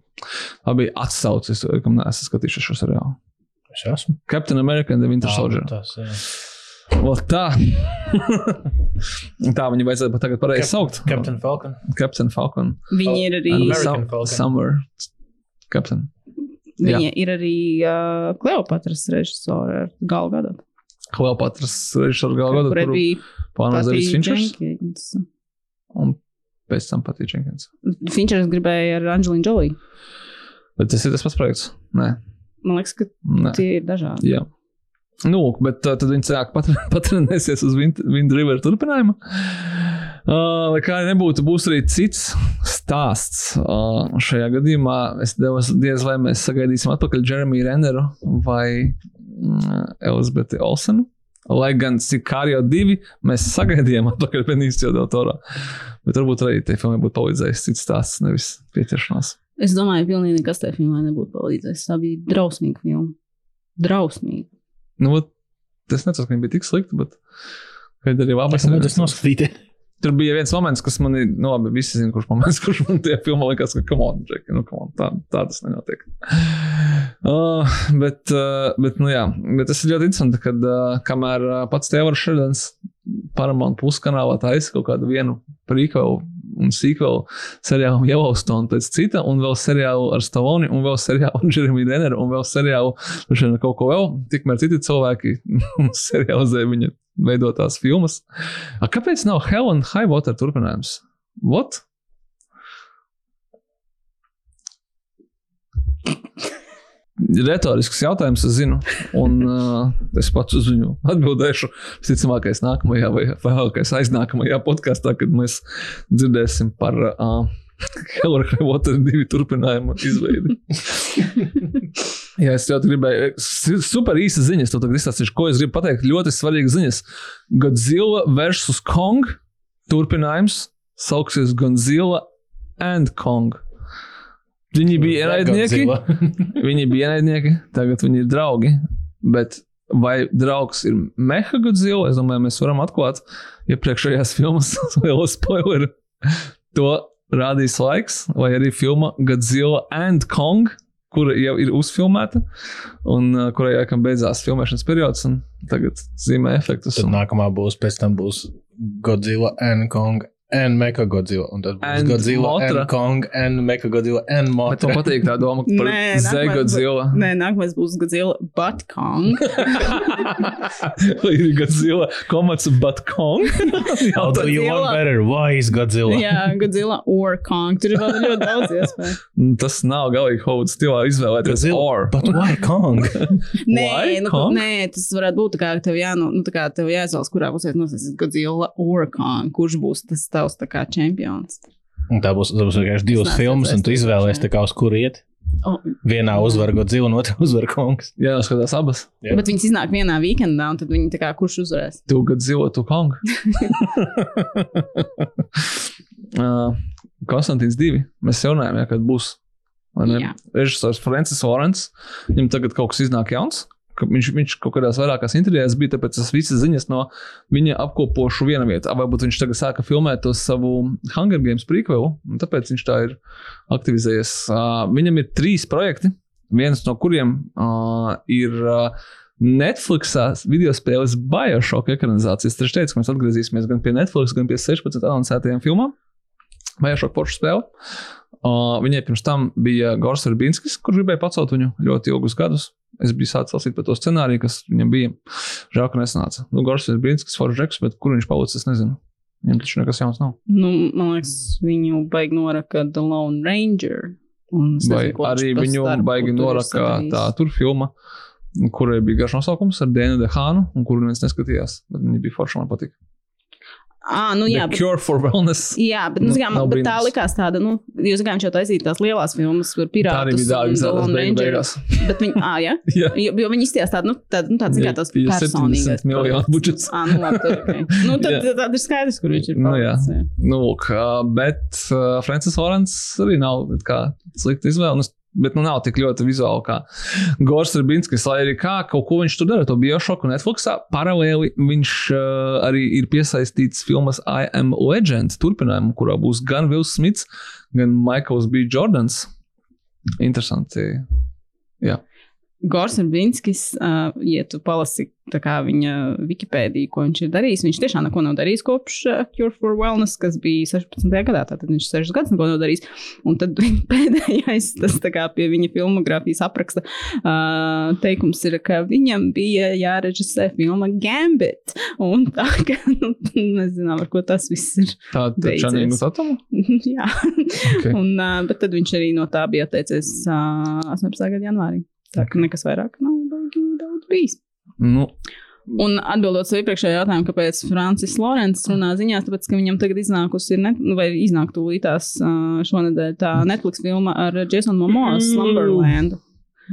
tā bija atsaucis, kam neesmu skatījušies šo seriālu. Es esmu. Captain America and the Winter Soldier. Tas, jā. O, tā. tā viņa vajadzētu pat tagad pareizi saukt. Captain Falcon. Captain Falcon. Viņi ir arī, American Falcon. Summer. Captain. viņi ir arī uh, Kleopatras galvu gadot. Kleopatras režisors galvā Kur bija Davids Finčers. Jenkins. Un pēc tam patīk Jenkins. Finčers gribēja ar Angelinu Joliju. Bet tas ir tas pats projekts. Nē. Man liekas, ka Nē. tie ir dažādi. Jā. Nu, bet uh, tad viņi sāk pat, patrenēsies uz Wind, River turpinājumu. Uh, kā nebūtu, būs arī cits stāsts. Uh, šajā gadījumā es devos diez vai mēs sagaidīsim atpakaļ Jeremiju Renneru vai mm, Elizabeti Olsenu. Lai gan Sikārio divi mēs sagaidījām atpakaļ Benicio del Toro. Bet varbūt arī tai filmai būtu palīdzējis cits stāsts, nevis pieķeršanās. Es domāju, ka pilnīgi nekas tajā filmā nebūtu palīdzējis. Tā bija drausmīga filma. Drausmīga. Nu, tas necinu, ka viņi bija tik slikti, bet. Kad arī labais Es nevaru noskatīt. Tur bija viens moments, kas man ir, nu, labi, visi zina, kurš moments, kurš man tajā filmā likās, ka, come on, Jack, nu, come on, tā, tā tas nenotiek. Uh, bet, uh, bet, nu, jā, bet tas ir ļoti interesanti, kad uh, kamēr uh, pats Tēvars Šredens Paramount Plus kanālā taisa kaut kādu vienu prequel un sequel seriālu Yellowstone pēc cita, un vēl seriālu ar Staloni, un vēl seriālu ar Jeremiju Renneru, un vēl seriālu ar kaut ko vēl, tikmēr citi cilvēki serializē viņa veidotās filmas. A, kāpēc nav Hell and High Water turpinājums? What? Retorisks jautājums, es zinu, un uh, es pats uz viņu atbildēšu. Visticamākais, nākamajā vai vēlākais aiznākamajā podkāstā, kad mēs dzirdēsim par uh, High Water divu turpinājumu izveidi. Jā, es jau gribēju, super īsa ziņas, to izstāstīšu, ko es gribu pateikt. Ļoti svarīgas ziņas. Godzilla vs. Kong turpinājums sauksies Godzilla and Kong. Viņi bija ienaidnieki, viņi bija ienaidnieki, tagad viņi ir draugi. Bet vai draugs ir Meha Godzilla? Es domāju, mēs varam atklāt iepriekšējās filmas lielo spoileru. To rādīs laiks, vai arī filma Godzilla and Kong kura jau ir uzfilmēta, un uh, kurai laikam beidzās filmēšanas periods, un tagad zīmē efektus. Tad Un, nākamā būs, pēc tam būs Godzilla and Kong and Mecha Godzilla. Un tad būs And Godzilla Mothra. and Kong and Mecha Godzilla and bet man patīk tā doma par Zegodzilla. Nē, nākamais būs Godzilla, but Kong. Ir Godzilla komats, but Kong? How do you want better? Why is Godzilla? Jā, Godzilla or Kong. Tur ir vēl ļoti daudz iespēju. Tas nav galīgi Hovuds stilā izvēlēties Godzilla. or. But why Kong? Nē, Why? nu, Kong? nē, tas varētu būt tā kā tev, jā, nu, nu, tā kā tev jāizvēlas, kurā pusē nosēs Godzilla or Kong. Kurš būs tas tavs tā kā čempions? Un tā būs, tā būs vienkārši divas neesmu filmas, un tu izvēlēsies, uz kur iet. Oh, Vienā uzvar Godzilla, un otrā uzvar Kongs. Jā, skatās abas. Jā. bet viņas iznāk vienā weekendā, un tad viņi tā kā kurš uzvarēs? Tu Godzilla, tu Kong. uh, Konstantins 2. Mēs jau runājām, ja, kad būs. Režisors Francis Orens. Viņam tagad kaut kas iznāk jauns. Viņš, viņš kaut kādās vairākās intervijās bija, tāpēc es visas ziņas no viņa apkopošu vienā vietā. Varbūt viņš tagad sāka filmēt to savu Hunger Games prequelu, un tāpēc viņš tā ir aktivizējies. Uh, viņam ir trīs projekti, viens no kuriem uh, ir uh, Netflixā video spēles Bioshock ekranizācijas. Taču teicu, ka mēs atgriezīsimies gan pie Netflix, gan pie 16 anoncētajām filmām. Bioshock poršu spēle. Uh, viņai pirms tam bija Gors Verbinskis, kurš gribēja pacelt viņu ļoti ilgus gadus. Es biju sācis lasīt par to scenāriju, kas viņam bija. Žēl, ka nesanāca. Nu, Gors Verbinskis, Foržeks, bet kur viņš palicis, es nezinu. Viņam taču nekas jauns nav. Nu, man liekas, viņu baigi noraka The Lone Ranger. Vai arī viņu baigi ir noraka tā tur filma, kurai bija garš nosaukums ar Dēnu Dehānu, un kuru neviens neskatījās. Bet viņa bija forša, man patīk. Ah, nu jā, The bet, Cure for Wellness. jā, bet, nu, Nu, zinām, bet tā brīnums. likās tāda, nu, jūs zinām, viņš jau taisīja tās lielās filmas Tā arī pirātus. bija Ranger. beigās. Bet viņi, ah, jā, Jā. jo, jo viņi izties tādu, nu, tādu, nu, tāds, zināms, tās. 70 miljonu budžets. Ah, nu, labi, tad, okay. nu, tad, tad, tad ir skaidrs, kur viņš ir. Nu, jā. jā. Nu, lūk, bet uh, Francis Orens arī nav kā slikta izvēle. Bet nu, nav tik ļoti vizuāli kā Gors Rībinskis. Lai arī kā kaut ko viņš tur dara, to biošoku Netflixā. Paralēli viņš uh, arī ir piesaistīts filmas I Am Legend turpinājumu, kurā būs gan Vils Smits, gan Maikls B. Jordans. Interesanti. Gors Urbinskis, uh, ja tu palasi viņa Wikipēdiju, ko viņš ir darījis, viņš tiešām neko nav darījis kopš uh, Cure for Wellness, kas bija 16. gadā. Tātad viņš 6 gadus neko nav darījis. Un tad pēdējais, tas kā pie viņa filmogrāfijas apraksta uh, teikums ir, ka viņam bija jārežisē filma Gambit. Un tā, ka nu, mēs zinām, ar ko tas viss ir. Tāda. Čanīna Tatomu. Jā. Ok. Un, uh, bet tad viņš arī no tā bija atteicies uh, 18. gada janvārī. Tā ka nekas vairāk nav baigi daudz bijis. Nu, Un atbildot savu iepriekšējo jautājumu, kāpēc Francis Lorents runā ziņās, tāpēc, ka viņam tagad iznākusi, ir net, nu, vai iznāk tūlītās šonadēļ tā Netflix filma ar Jasonu Momoa Mm. Slumberland.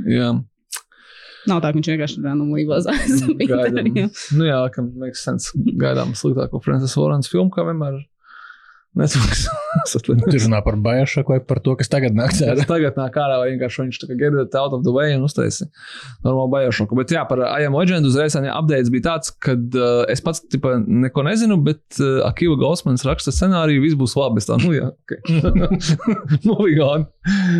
jā. Nav tā, ka viņš vienkārši random līvazās. Gaidām. Nu, jā, ka makes sense. Gaidām sliktāko Francis Orens filmu, kā vienmēr. Netflix. Es atvainojos. Tu runā par Bioshock vai par to, kas tagad nāk ārā? tagad nāk ārā, vai vienkārši viņš get it out of the way un uztaisīja normālu bajošoku. Bet jā, par I am legend uzreiz updates bija tāds, ka uh, es pats tipa, neko nezinu, bet uh, Akila Gausmans raksta scenāriju, viss būs labi. Tā, nu jā, ok. Moving on.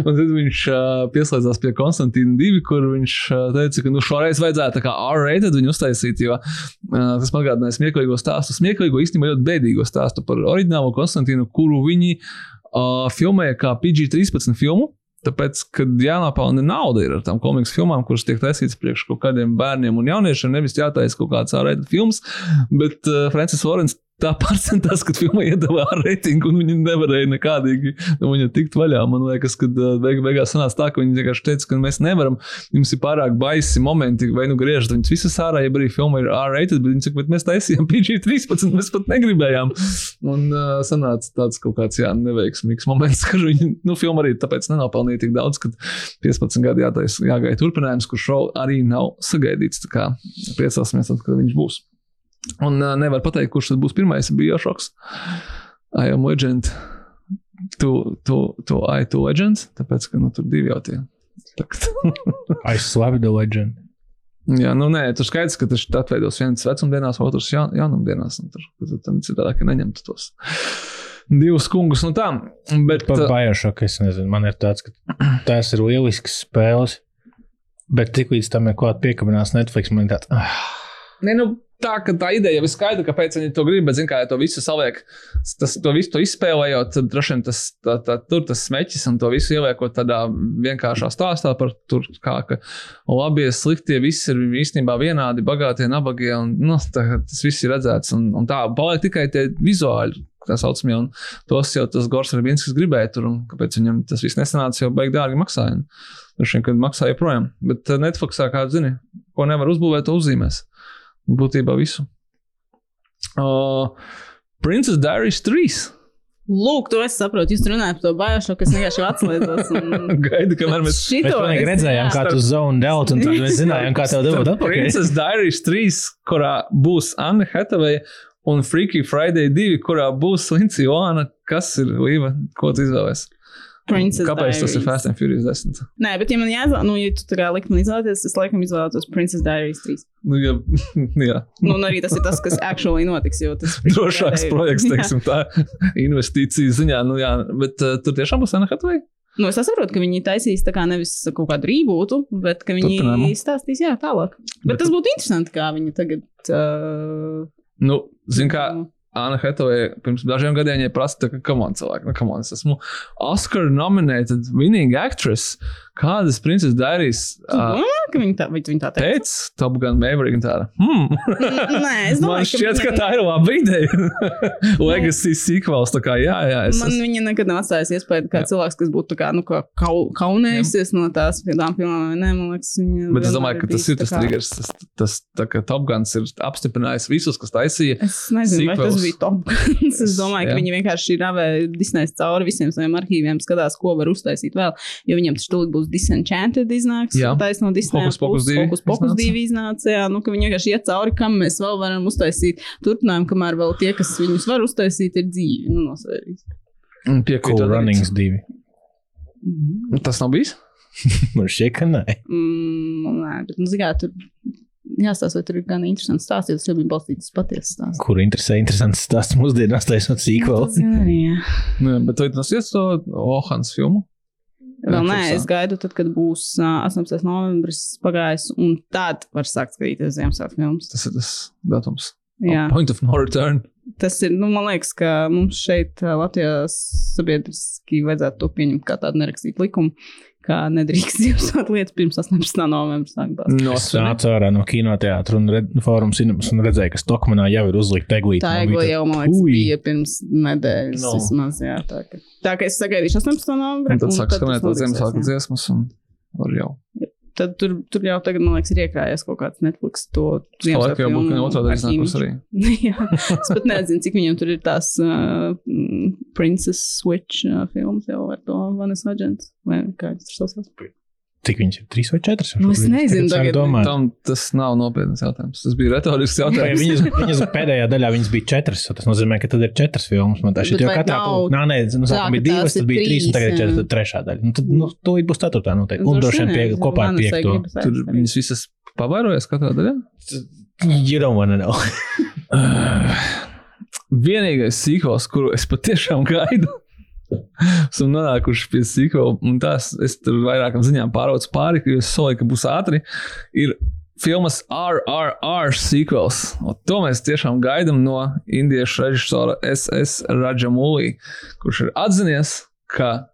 Un tad viņš uh, pieslēdzās pie Konstantīna 2, kur viņš uh, teica, ka nu šoreiz vajadzētu tā kā R-rated viņu uztaisīt, jo uh, tas man atgādināja smieklīgo stāstu. Smieklīgo īstenībā ļoti bēdīgo stāstu par oriģinālo Konstantīnu, kuru viņi uh, filmēja kā PG-13 filmu. Tāpēc, kad jānopelna nauda ar tām komiksu filmām, kuras tiek taisītas priekš kaut kādiem bērniem un jauniešiem, nevis jātaisa kaut kāds ārēta filmas, bet uh, Francis Orens tā pārcentās, ka filma iedeva ar reitingu, un viņi nevarēja nekādīgi no viņa tikt vaļā. Man liekas, ka beig beigās sanāca tā, ka viņi vienkārši teica, ka mēs nevaram, jums ir pārāk baisi momenti, vai nu griežat viņus visas ārā, ja arī filma ir R-rated, bet viņi saka, bet mēs taisījām PG-13, mēs pat negribējām. Un uh, sanāca tāds kaut kāds, jā, neveiksmīgs moments, ka viņi, nu, filma arī tāpēc nenopelnīja tik daudz, ka 15 gadi jātais, jāgaida turpinājums, kurš arī nav sagaidīts. Tā kā priecāsimies, kad viņš būs. Un uh, nevar pateikt, kurš tad būs pirmais. Bija šoks. I am legend. Tu, tu, tu, I, tu legends. Tāpēc, ka nu, tur divi jau tie. I slavu the legend. Jā, nu nē, tur skaidrs, ka tas atveidos viens vecumdienās, otrs ja, jaunumdienās. un Tur, tur citādāk neņemt tos divus kungus no tām. Bet, Par uh, Biošoku es nezinu. Man ir tāds, ka tās ir lielisks spēles. Bet tik līdz tam ir kaut kāda piekabinās Netflix, man ir tāds. Ah, Ne, nu, tā, tā ideja jau ir skaidra, kāpēc viņi to grib, bet, zin, kā ja to visu saliek, tas, to visu to izspēlējot, tad droši vien tas, tā, tā, tur tas smeķis un to visu ieliekot tādā vienkāršā stāstā par kā, ka labie, sliktie, visi ir īstenībā vienādi, bagātie, nabagie, un nu, tā, tas viss ir redzēts, un, un tā paliek tikai tie vizuāli. Tā saucamie, un tos jau tas Gors Rabinskis gribēja tur, un kāpēc viņam tas viss nesanāca, jau beig dārgi maksāja. Droši vien, kad maksāja joprojām. Bet Netflixā, kā zini, ko nevar uzbūvēt, to uzzīmēs. Būtībā visu. Uh, Princess Diaries 3. Lūk, to es saprotu. Jūs runājat par to bajošu, kas vienkārši atslēdzas. Un... Gaida, kamēr mēs Šito Mēs redzējām, jā. kā tu zoned out, un tad mēs zinājām, kā tev dabūt atpakaļ. Princess Diaries 3, kurā būs Anna Hathaway un Freaky Friday 2, kurā būs Lindsay Oana. Kas ir Līva? Ko tu izvēlējies? Princess Kāpēc tas ir Diaries. Fast and Furious 10? Nē, bet, ja man jāizvēlas, nu, ja tu tā kā likt man izvēlēties, es laikam izvēlētos Princess Diaries 3. Nu, jā, jā. Nu, un arī tas ir tas, kas actually notiks. drošāks projekts, teiksim, tā investīciju ziņā. Nu, jā, bet uh, tur tiešām būs Anna Hathaway. Nu, es saprotu, ka viņi taisīs tā kā nevis kaut kādu rībūtu, bet ka viņi Turpinājumu. stāstīs jā, tālāk. Bet, bet tas būtu interesanti, kā viņi tagad. Uh, Nu, zin kā, Anna Hathaway pirms dažiem gadiem prasa, ka, come on, cilvēki, nu, come on, es esmu Oscar nominated winning actress. Kādas Princess Diaries uh, ka viņi tā, viņi tā teica? pēc Top Gun Maverick un tāda? Hmm. Nē, es domāju, Man šķiet, ka tā ir laba ideja. Legacy sequels, tā kā jā, jā. Es, Man es, viņa nekad nav atstājusi iespēju, ka Jā. cilvēks, kas būtu kā, nu, kā kau, kaunējusies no tās filmām, vai nē, man liekas, viņa. bet es domāju, ka tas ir tas kā- triggers. Tas, tas tā kā Top Guns ir apstiprinājis visus, kas taisīja. Es nezinu, vai tas Sequels. bija top. es Es- domāju, ka jā. viņi vienkārši ravē Disneys cauri visiem saviem arhīviem, skatās, ko var uztaisīt vēl. Jo viņam tas tūlīt būs Disenchanted iznāks. Jā. Taisa no Disney. Hokus Pokus divi Fokus Pokus iznāca. divi iznāca. Jā, nu, ka viņi vienkārši iet cauri, kam mēs vēl varam uztaisīt turpinājumu, kamēr vēl tie, kas viņus var uztaisīt, ir dzīvi. Nu, no sērijas. Un piekrītu. Cool arī. Runnings divi. Mhm. Tas nav bijis? Man šķiet, ka nē. Mm, nē, bet, nu, zināmā, tur jāstāsta, vai tur ir gan interesants stāsts, jo tas jau bija balstīts uz patiesu stāstu. Kur interesē, interesants stāsts mūsdienās taisot arī, jā. Nu, jā, bet vai tas ir to Ohans filmu? Vēl nē, es gaidu, tad, kad būs uh, 18. novembris pagājis, un tad var sākt skatīties Ziemassvētku filmas. Tas ir tas datums. Jā, Point of no return. tas ir, nu, man liekas, ka mums šeit Latvijā sabiedriski vajadzētu to pieņemt kā tādu nerakstītu likumu, kā nedrīkst Ziemassvētku lietas pirms 18. novembris sāk bāzt. No Es nācu ārā no kinoteātra un red, fórumu cinemas un redzēju, ka Stokmanā jau ir uzlikta eglīte. Tā egla bija jau, tā, man liekas, "Ui!" bija pirms nedēļas No. vismaz, jā, tā ka. Tā ka es sagaidīšu 18. novembrī. Un tad sāk tas skanēt to notiksies, Ziemassvētku jā. dziesmas un var jau. Tad tur, tur jau tagad, man liekas, ir iekrājies kaut kāds Netflix to Cilvēki jau būtu, ka otrā daļa iznākus arī. Jā, es pat nezinu, cik viņam tur ir tās uh, Princess Switch uh, filmas jau ar to Vanessa Hudgens. Vai kā viņas tur saucās? Cik viņš ir? Trīs vai četras? Nu, es nezinu tagad. Domāju, Tam tas nav nopietns jautājums. Tas bija retorisks Vai jautājums. Viņas, viņas pēdējā daļā viņas bija četras. Tas nozīmē, ka tad ir četras filmas. Man tā šķiet, jo katrā nav Nā, nē, nu, tā, sākumā bija divas, tad bija trīs, un tagad ir četras, tad trešā daļa. Nu, tad, nu, to būs ceturtā noteikti. Un droši vien pie, kopā ar piekto. Tur viņas visas pavairojas katrā daļā. You don't wanna know. Vienīgais sīkos, kuru es patiešām gaidu, esam nonākuši pie sīkla, un tās es tur vairākām ziņām pāraucu pāri, ka es solīju, ka būs ātri, ir filmas RRR sequels. Un to mēs tiešām gaidām no indiešu režisora SS Rajamulī, kurš ir atzinies, ka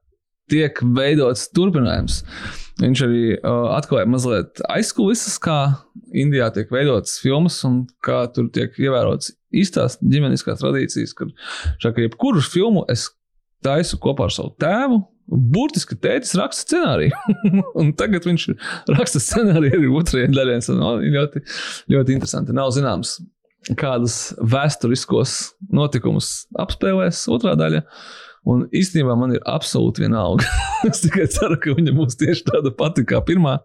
tiek veidots turpinājums. Viņš arī uh, atklāja mazliet aizkulisēs, kā Indijā tiek veidotas filmas un kā tur tiek ievērotas īstās ģimeniskās tradīcijas. Kad šādi jebkuru filmu es taisu kopā ar savu tēvu. Burtiski tētis raksta scenāriju. un tagad viņš raksta scenāriju arī otrajai daļai. Tas no, ļoti, ļoti interesanti. Nav zināms, kādus vēsturiskos notikumus apspēlēs otrā daļa. Un īstenībā man ir absolūti vienalga. es tikai ceru, ka viņa būs tieši tāda pati kā pirmā.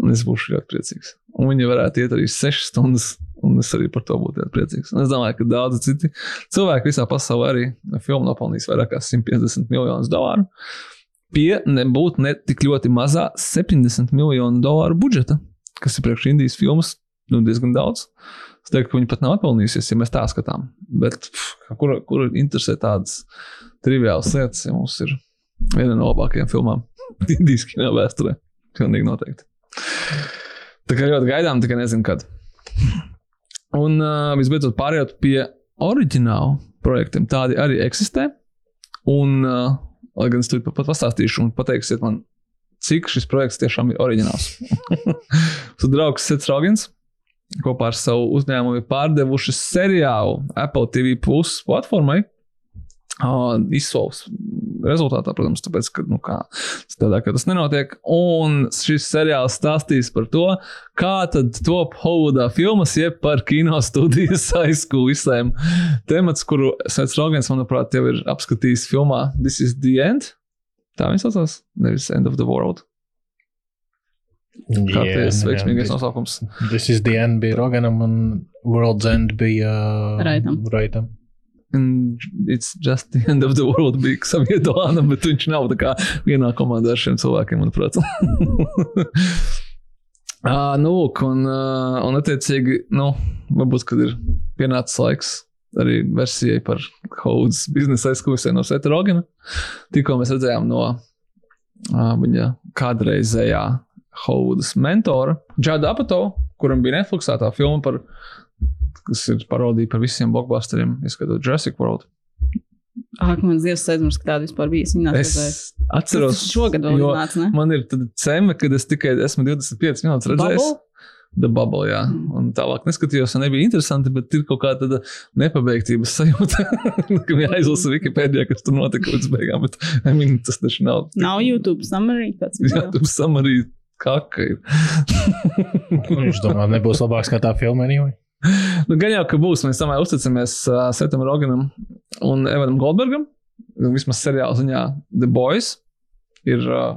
Un es būšu ļoti priecīgs. Un viņa varētu iet arī 6 stundas. Un es arī par to būtu priecīgs. Un es domāju, ka daudzi citi cilvēki visā pasaulē arī filmu nopelnīs vairāk kā 150 miljonus dolāru. Pie nebūtu ne tik ļoti mazā 70 miljonu dolāru budžeta, kas ir priekš Indijas filmas nu, diezgan daudz. Es teiktu, ka viņi pat nav atpelnījusies, ja mēs tā skatām. Bet pff, kur, kur interesē tādas triviālas lietas, ja mums ir viena no labākajām filmām Indijas kino vēsturē? Pilnīgi noteikti. Tā kā ļoti gaidām, tikai nezinu, kad. Un uh, visbeidzot, pārējot pie oriģinālu projektiem, tādi arī eksistē. Un, uh, lai gan es tur pat pastāstīšu, un pateiksiet man, cik šis projekts tiešām ir oriģināls. Tad draugs Sets Rogans kopā ar savu uzņēmumu ir pārdevuši seriālu Apple TV Plus platformai. Uh, izsauks rezultātā, protams, tāpēc, ka, nu, kā, tādā, ka tas nenotiek. Un šis seriāls stāstīs par to, kā tad top Hollywoodā filmas, jeb par kino studijas aizskūlu visiem temats, kuru Sēts Rogans, manuprāt, jau ir apskatījis filmā This is the End. Tā viņš saucās, nevis End of the World. Kā Jā, tas jā, veiksmīgais this- nosaukums? This is the end bija Roganam un World's End bija uh, Raitam. Raitam. And it's just the end of the world bija savietolāna, bet viņš nav tā kā vienā komandā ar šiem cilvēkiem, manuprāt. uh, nu, lūk, un, uh, un attiecīgi, nu, varbūt, kad ir pienācis laiks arī versijai par Haudas biznesa aizkulisē no Seta Rogana. Tikko mēs redzējām no uh, viņa kādreizējā Haudas mentora, Džada Apato, kuram bija Netflixā tā filma par kas ir parodija par visiem blockbusteriem, ieskaitot Jurassic World. Ak, man Dievs, aizmirst, ka tāda vispār bija. Nāca Es atceros, Tas šogad vēl ne? Man ir tāda cēma, kad es tikai esmu 25 minūtes redzējis. Bubble? The Bubble, jā. Mm. Un tālāk neskatījos, un nebija interesanti, bet ir kaut kāda nepabeigtības sajūta. ka viņi aizlasa Wikipēdijā, kas tur notika līdz beigām. Bet, I mean, tas taču nav. Nav YouTube summary. kāds Jā, tur samarī kaka ir. Viņš domā, nebūs labāks kā tā filma anyway. Nu, gan jau, ka būs. Mēs tomēr uzticamies uh, Setam Roganam un Evanam Goldbergam. Nu, Vismaz seriāla ziņā The Boys ir. Uh,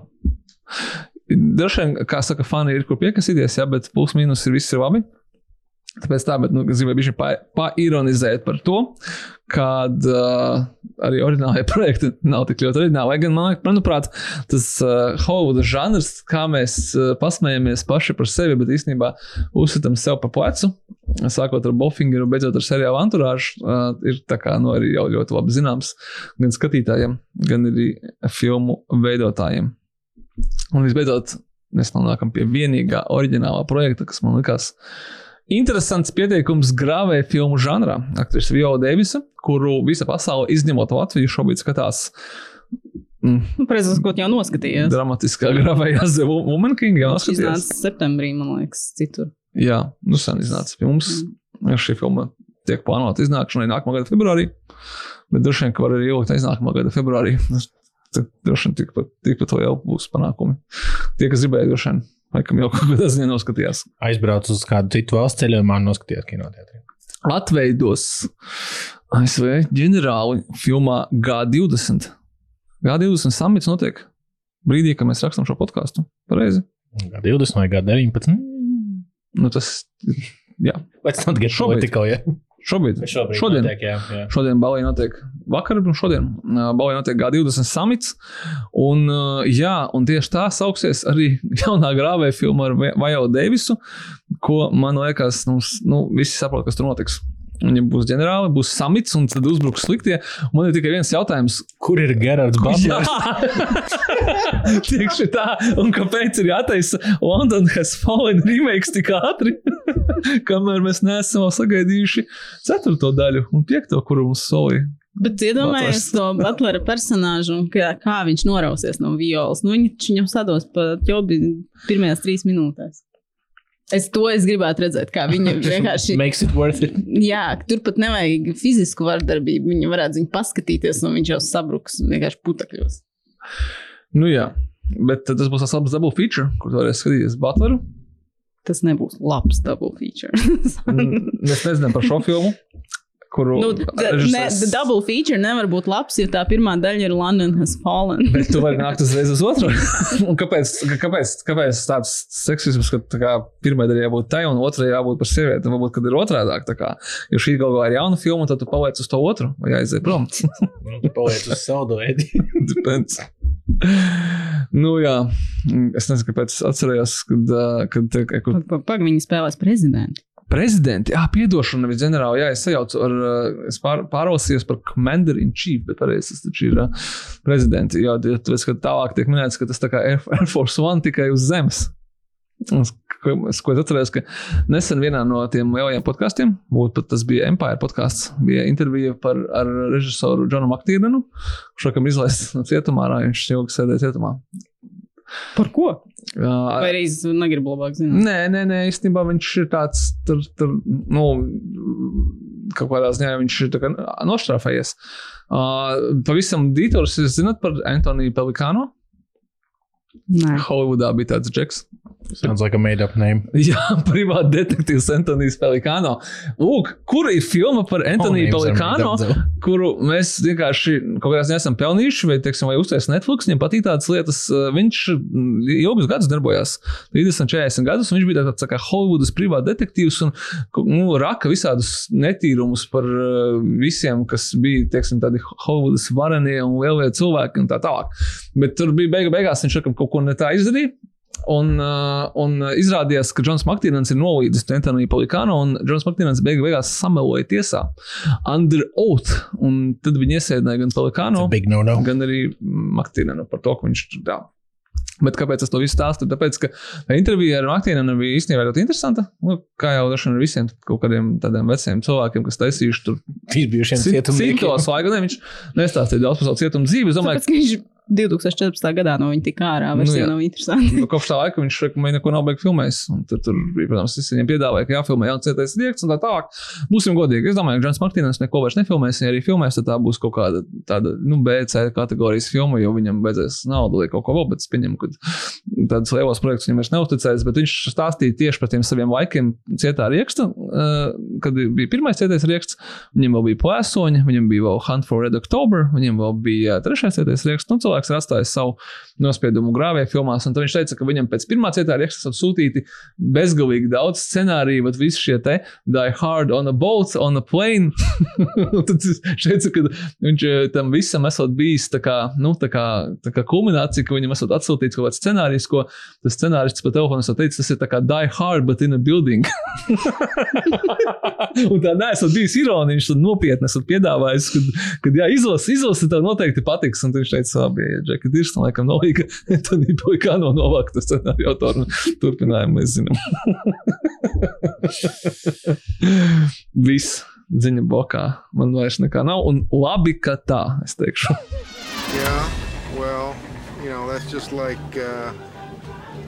vien, kā saka, fani ir kur piekasīties, jā, bet plus mīnus ir viss ir labi. Tāpēc tā, bet nu, es gribēju pa, paironizēt par to, kad uh, arī oriģinālajie projekti nav tik ļoti oriģināli. Lai gan, man, manuprāt, tas uh, Hollywooda žanrs, kā mēs uh, pasmējamies paši par sevi, bet īstenībā uzsveram sev pa plecu, sākot ar Bofingeru, beidzot ar seriālu Anturāžu, uh, ir kā nu, arī jau ļoti labi zināms gan skatītājiem, gan arī filmu veidotājiem. Un visbeidzot, mēs nonākam pie vienīgā oriģinālā projekta, kas man likās interesants pieteikums grāvēja filmu žanrā. Aktrise Viola Deivisa, kuru visa pasaule, izņemot Latviju, šobrīd skatās. Mm, Nu, Precīzi, ko jau noskatījās. dramatiskā grāvējā The Woman King. Jā, skatījās. iznāca septembrī, man liekas, citur. Jā, nu sen iznāca pie mums. Mm. Šī filma tiek plānota iznākšanai nākamā gada februārī. Bet droši vien, ka var arī ilgt aiz nākamā gada februārī. Droši vien tikpat, tikpat vēl būs panākumi. Tie, kas gribēja, droši vien, laikam jau kaut kādā ziņā noskatījās. Aizbrauc uz kādu citu valsts ceļojumā un noskatījās kinoteātrī. Atveidos ASV ģenerāli filmā G20. G20 samits notiek brīdī, kad mēs rakstām šo podkāstu. Pareizi. Gada 20 vai gada 19. Nu, tas, jā, Let's not get Šobrīd. political, ja? Šobrīd. Šobrīd Šodien. Notiek, jā, jā. Šodien Balija notiek, vakar, un šodien Balija notiek G20 samits. Un, jā, un tieši tā sauksies arī jaunā grāvēja filma ar Vajo Deivisu, ko man liekas, mums, nu, visi saprot, kas tur notiks. Viņam būs ģenerāli, būs samits, un tad uzbruks sliktie. Un Man ir tikai viens jautājums, Kur ir Gerards Butlers? Tieši tā, un kāpēc ir jātaisa London has fallen remakes tik ātri, kamēr mēs neesam sagaidījuši ceturto daļu un piekto, kuru mums solīja. Bet iedomājieties to Butlera personāžu kā, kā viņš norausies no violas. Nu, viņš viņam sados pa ķobi pirmajās trīs minūtēs. Es to es gribētu redzēt, kā viņa vienkārši. Makes it worth it. Jā, ka tur pat nevajag fizisku vardarbību. Viņa varētu viņu paskatīties, un viņš jau sabruks vienkārši putekļos. Nu jā, bet tas būs tas labs double feature, kur tu varēsi skatīties Butleru. Tas nebūs labs double feature. Mēs nezinām par šo filmu, kuru nu, d- ne, double feature nevar būt labs, jo tā pirmā daļa ir London has fallen. Bet tu vari nākt uzreiz uz otru. Un kāpēc, kāpēc, kāpēc tāds seksisms, ka tā kā, pirmā daļa jābūt tai un otrā jābūt par sievieti? Varbūt, kad ir otrādāk. tā kā, Jo šī galu galā ir jauna filma, tad tu paliec uz to otru vai aiziet prom. Paliec uz saldo ēdi. Depends. Nu, jā, es nezinu, kāpēc es atcerējos, kad, kad, kad Pagaidām, viņi spēlēs prezidentu. Prezidenti, ah, piedošana, nevis ģenerāli, jā, es sajaucu ar, es pār, pārvalsījos par commander in chief, bet pareizi tas taču ir ā, prezidenti. Jā, esi, ka tālāk tiek minēts, ka tas tā kā Air, Force One tikai uz zemes. Es, ko, es, ko es atceros, ka nesen vienā no tiem lielajiem podkāstiem, būtu pat tas bija Empire podkāsts, bija intervija par, ar režisoru Džonu Maktīrenu, kurš laikam izlaists no cietumā, viņš ilgi sēdēja cietumā. Par ko? Uh, Vai arī es negribu labāk zināt? Nē, nē, nē, īstenībā viņš ir tāds, tur, tur, nu, kaut kādā ziņā viņš ir noštrāfējies. Uh, pavisam dītors, jūs zināt par Antoniju Pelikānu? Nē. Holivudā bija tāds džeks. Sounds like a made up name. Jā, privāti detektīvs Antonijs Pelikāno. Lūk, kur ir filma par Antoniju made Pelikāno, kuru mēs vienkārši kaut kādā ziņā esam pelnījuši, vai, teiksim, vai uztaisīt Netflix, viņam patīk tādas lietas. uh, Viņš mm, ilgus gadus darbojās, 30, 40 gadus, un viņš bija tāds tā kā Holivudas privāti detektīvs un nu, raka visādus netīrumus par uh, visiem, kas bija, teiksim, tādi Holivudas varenie un lielie cilvēki un tā tālāk. Bet tur bija beigu, beigās viņš kaut ko ne tā izdarīja. Un, uh, un izrādījās, ka Džons Maktīnans ir nolīdzis Antoniju Polikānu, un Džons Maktīnans beigu beigās sameloja tiesā under oath. Un tad viņi iesēdināja gan Polikānu, Big no no. gan arī Maktīnanu par to, ka viņš tur tā. Bet kāpēc es to visu stāstu? Tāpēc, ka intervija ar Maktīnu bija īstenībā ļoti interesanta. Nu, kā jau vien ar visiem kaut kādiem tādiem veciem cilvēkiem, kas taisījuši tur Viņš bija šiem cietumniekiem. citos laikos. Ne, viņš nestāstīja daudz par savu cietumu dzīvi. Es domāju, Tāpēc, ka viņš 2014. gadā no viņa tika ārā, Nu, jā. nu, nav interesanti. ka kopš tā laika viņš šeit neko nav beigas filmējis. Un Tur, tur protams, es viņiem piedāvāju, ka jāfilmē jauns cietais rieksts un tā tālāk. Būsim godīgi. Es domāju, ka Džons Martīnens neko vairs nefilmēs. Ja arī filmēs, tad tā būs kaut kāda tāda, nu, B, C kategorijas filma, jo viņam vajadzēs naudu vai kaut ko vēl, bet es pieņemu, ka tādus lielos projektus viņam vairs neuzticēs. Bet viņš stāstīja tieši par tiem saviem laikiem cietā rieksta, eh, kad bija pirmais cietais rieksts. Viņam vēl bija plēsoņi, viņam bija vēl Hunt for Red October, viņam vēl bija trešais cietais rieksts. Un cilvēks ir atstājis savu nospiedumu grāvēju filmās. Un viņš teica, ka viņam pēc pirmā cietā rieksta ir sūtīti bezgalīgi daudz scenāriju, bet visi šie te die hard on a boat, on a plane. Tad viņš teica, ka viņš eh, tam visam esot bijis tā kā, nu, tā kā, tā kā kulminācija, ka viņam esot atsūtīts kaut kāds scenārijs, ko tas scenārists pa telefonu esot teicis, tas ir tā kā die hard, but in a building. Un tā neesat bijis viņš tad nopietni esat piedāvājis, kad, kad jā, izlasi, izlasi, tev noteikti patiks. Un viņš teica, labi, ja Džeki Dirstam, laikam, nav līga, tad ir bija kā no novākta scenārija autoru. Turpinājumu mēs zinām. Viss ziņa bokā. Man vairs nekā nav. Un labi, ka tā, es teikšu. Yeah, well, you know, that's just like uh,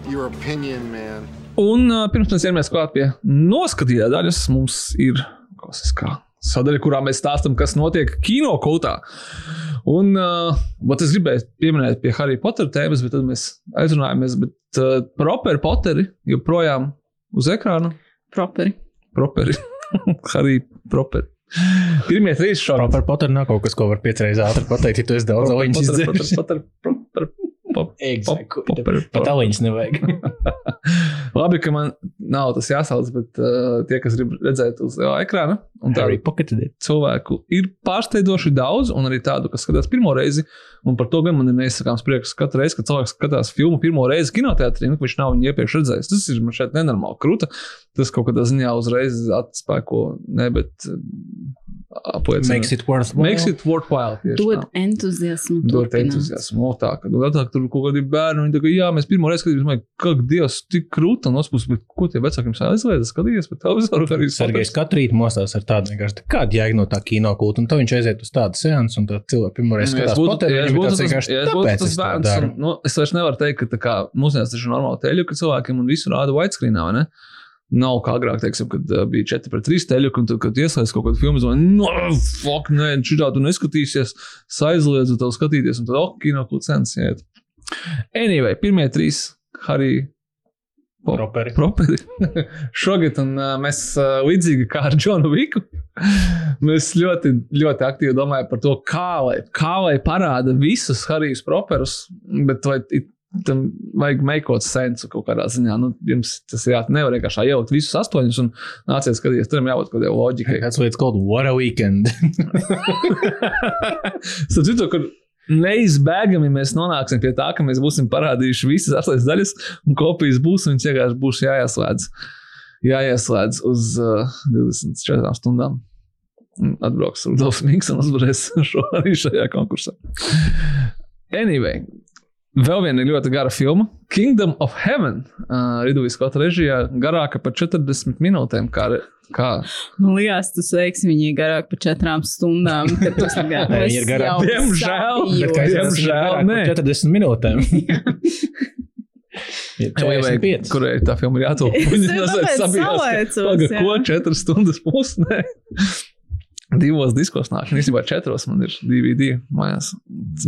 your opinion, man. Un uh, pirms mēs ķeramies klāt pie noskatītā daļas, mums ir kaut kas kā sadaļa, kurā mēs stāstām, kas notiek kino kultā. Un uh, es gribēju pieminēt pie Harry Potter tēmas, bet tad mēs aizrunājāmies. Bet uh, properi Potteri joprojām uz ekrāna. Properi. Properi. Harry Properi. Pirmie trīs šādi. Par Potteru nav kaut kas, ko var piecreiz ātri pateikt, ja tu esi daudz aliņas izdzēris. Potter. Pat aliņas nevajag. Labi, ka man nav tas jāsauc, bet uh, tie, kas grib redzēt uz lielā ekrāna, un tā Harry Potter. cilvēku ir pārsteidzoši daudz, un arī tādu, kas skatās pirmo reizi. Un par to gan man ir neizsakāms prieks. Katru reizi, kad cilvēks skatās filmu pirmo reizi kinoteātrī, nu, viņš nav viņu iepriekš redzējis, tas ir man šeit nenormāli krūta. Tas kaut kādā ziņā uzreiz atspēko, ne, bet uh, apliecina. Makes it worthwhile. Makes it worthwhile. Dod entuziasmu. Turpināt. entuziasmu. Tā, ka vēl tā, tur kaut kādi bērni, viņi tā kā, jā, mēs pirmo reizi skatījāmies, kā Dievs, tik krūta un otrs, bet ko tie vecāki jums aizliedz, skatīties, bet televizoru arī Sergejs katru rītu mostās ar tādu vienkārši, kāda jēga no tā kino kulta, un tad viņš aiziet uz tādu seansu, un tad cilvēki pirmoreiz es skatās Potteru, ja būtu tas, vienkārši, tāpēc es tā daru. nu, es vairs nevaru teikt, ka tā kā mūsdienās ir normāli teļu, ka cilvēkiem un visu rāda widescreenā, vai ne? Nav kā agrāk, teiksim, kad bija 4 pret 3 teļu, un tad, kad iesaistās kaut kādu filmu, zvanīja, no, fuck, nē, šitā tu neskatīsies, aizliedzu tev skatīties, un tad, ok, kino kaut sens iet. Anyway, pirmie trīs Harry Po- Properi. Properi. Šogad un, uh, mēs uh, līdzīgi kā ar Džonu Viku. Mēs ļoti, ļoti aktīvi domājam par to, kā lai, kā lai parāda visus Harijus Properus, bet vai tam vajag meklēt sensu kaut kādā ziņā. Nu, jums tas ir jā, nevar vienkārši ielikt visus astoņus un nāciet skatīties. Tur jābūt kaut kādai loģikai. Kāds lietas called What a Weekend. Starp citu, kur neizbēgami mēs nonāksim pie tā, ka mēs būsim parādījuši visas astoņas daļas, un kopijas būs, un viņas vienkārši būs jāieslēdz. Jāieslēdz uz uh, 24 stundām. Un Atbrauks Rudolfs Mikls un uzvarēs šo arī šajā konkursā. Anyway, vēl viena ļoti gara filma. Kingdom of Heaven. Uh, Ridovijas Skota režijā garāka par 40 minūtēm. Kā, kā Man liekas, tu sveiksi viņu garāk par četrām stundām. kad tas ir Nē, viņa ir garāk. Diemžēl, Diemžēl, nē. par 40 minūtēm. Ir Vai 45. kurai tā filma ir? Es Viņa ka paga, jā. ko 4 stundas pusnē. Divos diskos nāk, un īstenībā četros man ir DVD mājās.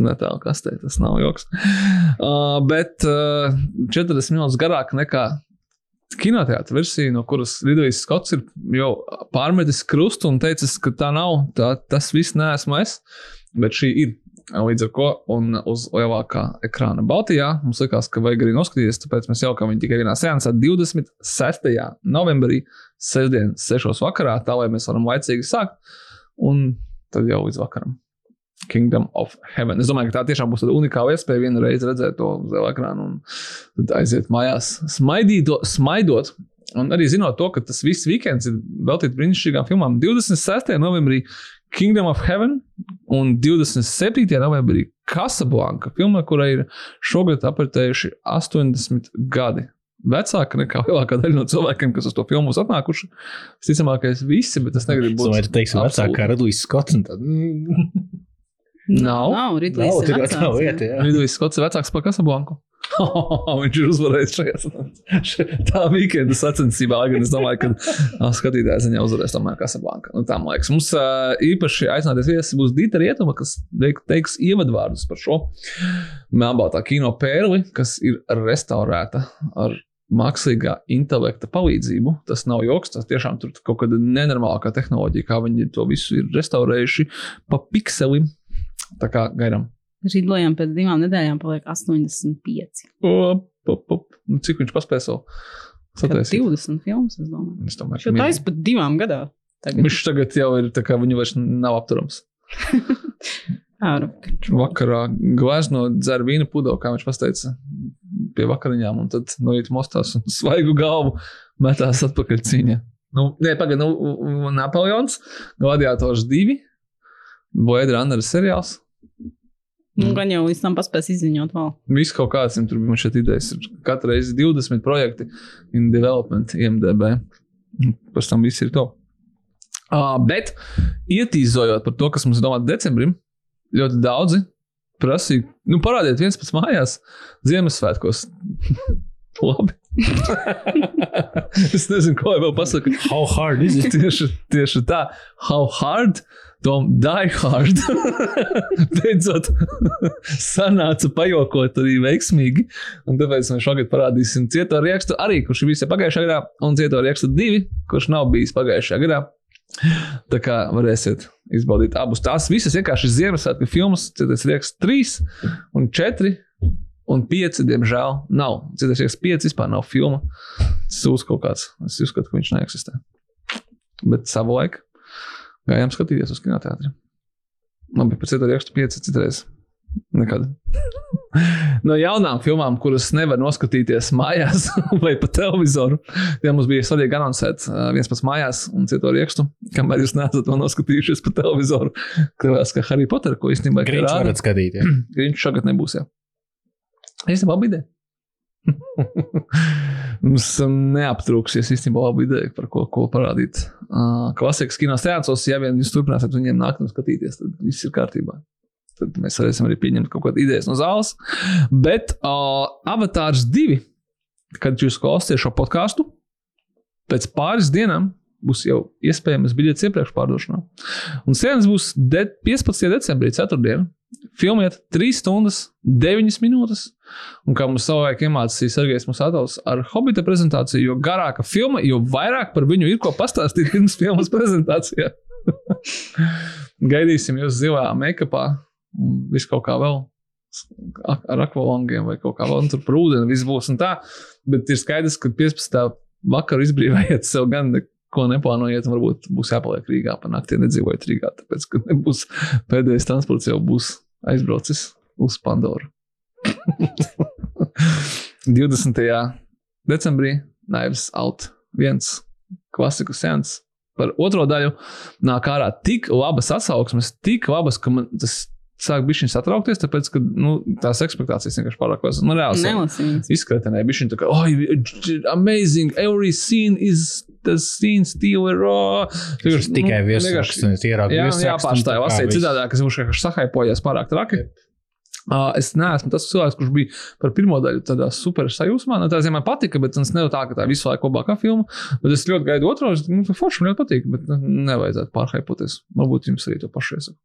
Metāla kastē, tas nav joks. Uh, bet uh, 40 minūtes garāk nekā kinoteātris versija, no kuras Lidovijas Skots ir jau pārmetis krustu un teicis, ka tā nav, tā, tas viss neesmu es, bet šī ir. Līdz ar to, un uz lielākā ekrāna Baltijā mums likās, ka vajag arī noskatīties, tāpēc mēs jaukām viņu tikai vienā sesijā 26. novembrī, sestdien, 6. vakarā, tā lai mēs varam laicīgi sākt, un tad jau līdz vakaram. Kingdom of Heaven. Es domāju, ka tā tiešām būs tāda unikāla iespēja vienu reizi redzēt to uz liela ekrāna un tad aiziet mājās, smaidīt, smaidot. Un arī zinot to, ka tas viss weekends ir veltīts brīnišķīgām filmām. 26. novembrī Kingdom of Heaven un 27. novembrī Casablanca, filma, kurai ir šogad apritējuši 80 gadi. Vecāka nekā lielākā daļa no cilvēkiem, kas uz to filmu atnākuši. Visticamākais, visi, bet tas negribu būt. Vai tu teiksi vecāk kā Radujs Skots? tad, Nav. Nav, Ridlīs Nav, ir vecāks, jā. lieta, jā. Lidojis Skots ir vecāks par Casablanku. Viņš ir uzvarējis šajā tā weekenda sacensībā. gan Es domāju, ka skatītāja ziņā uzvarēs tomēr Casablanca. Nu, tā man liekas. Mums uh, īpaši aicināties viesis būs Dita Rietuma, kas teik- teiks ievadvārdus par šo melnbaltā kino pērli, kas ir restaurēta ar mākslīgā intelekta palīdzību. Tas nav joks, tas tiešām tur kaut kāda nenormālākā tehnoloģija, kā viņi to visu ir restaurējuši pa pikselim. Tā kā gaidām. Ridlējam pēc divām nedēļām paliek 85. Op, op, op. Nu, cik viņš paspēja savu Kad sataisīt? 20 filmas, es domāju. Es domāju, Šo ka taisa pat divām gadā. Tagad. viņš tagad jau ir tā kā viņu vairs nav apturams. Vakarā glezno dzer vīna pudeli, kā viņš teica, pie vakariņām, un tad noiet mostās un svaigu galvu metās atpakaļ cīņā. Nu, nē, pagaidi, nu, Napoleons, Gladiators 2, Boēdra Andra seriāls. Nu, gan jau līdz tam paspēs izziņot vēl. Viss kaut kāds viņam tur bija šeit idejas. Katru reizi 20 projekti in development, IMDB. Pēc tam viss ir to. Uh, bet, ietīzojot par to, kas mums ir domāts decembrim, ļoti daudzi prasīja, nu, parādiet viens pats mājās Ziemassvētkos. Labi. es nezinu, ko vēl pasakāt. How hard is it? Tieši, tieši tā, how hard, Tom, die hard. Beidzot, sanāca pajokot arī veiksmīgi. Un tāpēc mēs šogad parādīsim cieto rakstu arī, kurš jau pagājušajā gadā, un cieto rakstu divi, kurš nav bijis pagājušajā gadā. Tā kā varēsiet izbaudīt abus. Tās visas vienkārši ir Ziemassvētku filmas, cits raksts trīs un četri. Un pieci, diemžēl, nav. Cits raksts pieci vispār nav filma. Tas ir kaut kāds. Es uzskatu, ka viņš neeksistē. Bet savu laiku gājām skatīties uz kinoteātriem. Labi, pēc tam rakstu pieci citreiz. Nekad. no jaunām filmām, kuras nevar noskatīties mājās vai pa televizoru, ja mums bija svarīgi anoncēt viens pats mājās un citu rakstu, kamēr jūs neesat to noskatījušies pa televizoru. Kļāvās, ka Harry Potter, ko īstenībā Grīņš varat skatīties. Viņš šogad nebūs. Jā. Īstenībā labi ideja. Mums um, neaptrūksies īstenībā labi ideja, par ko, ko parādīt. Uh, klasikas kino sēncos, ja vien jūs turpināsiet viņiem nākt un skatīties, tad viss ir kārtībā. Tad mēs varēsim arī pieņemt kaut kādas idejas no zāles. Bet uh, Avatārs 2, kad jūs klausāties šo podkāstu, pēc pāris dienām būs jau iespējams biļetes iepriekš pārdošanā. Un sēnes būs de 15. decembrī, 4. Filmiet 3 stundas, 9 minūtes. Un kā mums savulaik iemācīja Sergejs Musātovs ar Hobita prezentāciju, jo garāka filma, jo vairāk par viņu ir ko pastāstīt pirms filmas prezentācijā. Gaidīsim jūs zilā make-upā un viss kaut kā vēl. Ar akvalangiem vai kaut kā vēl un tur par ūdeni viss būs un tā. Bet ir skaidrs, ka 15. vakaru izbrīvējiet sev gan ko neplānojiet, un varbūt būs jāpaliek Rīgā pa nakti, ja nedzīvojat Rīgā. Tāpēc, ka nebūs pēdējais transports jau būs aizbraucis uz Pandoru. 20. decembrī Naivs Out viens klasiku sens par otro daļu nāk ārā tik labas atsauksmes, tik labas, ka man tas sāk bišķiņ satraukties, tāpēc, ka nu, tās expectācijas vienkārši pārāk liels. Nu, reāli izskatēnē, bišķiņ tā kā, oh, amazing, every scene is the scene still raw. Tas tikai viesraksts, un es ieraugu Jā, viesrakstu, jā un pārstāj tā kā lasīt citādi, kas viņš vienkārši sahaipojies pārāk traki. Uh, es neesmu tas cilvēks, kurš bija par pirmo daļu tādā super sajūsmā. Nu, tā ziņā man patika, bet tas nav tā, ka tā visu laiku labākā filma. Bet es ļoti gaidu otro. Es, nu, forši man ļoti patīk, bet nu, nevajadzētu pārhaipoties. Varbūt jums arī to pašu iesaku.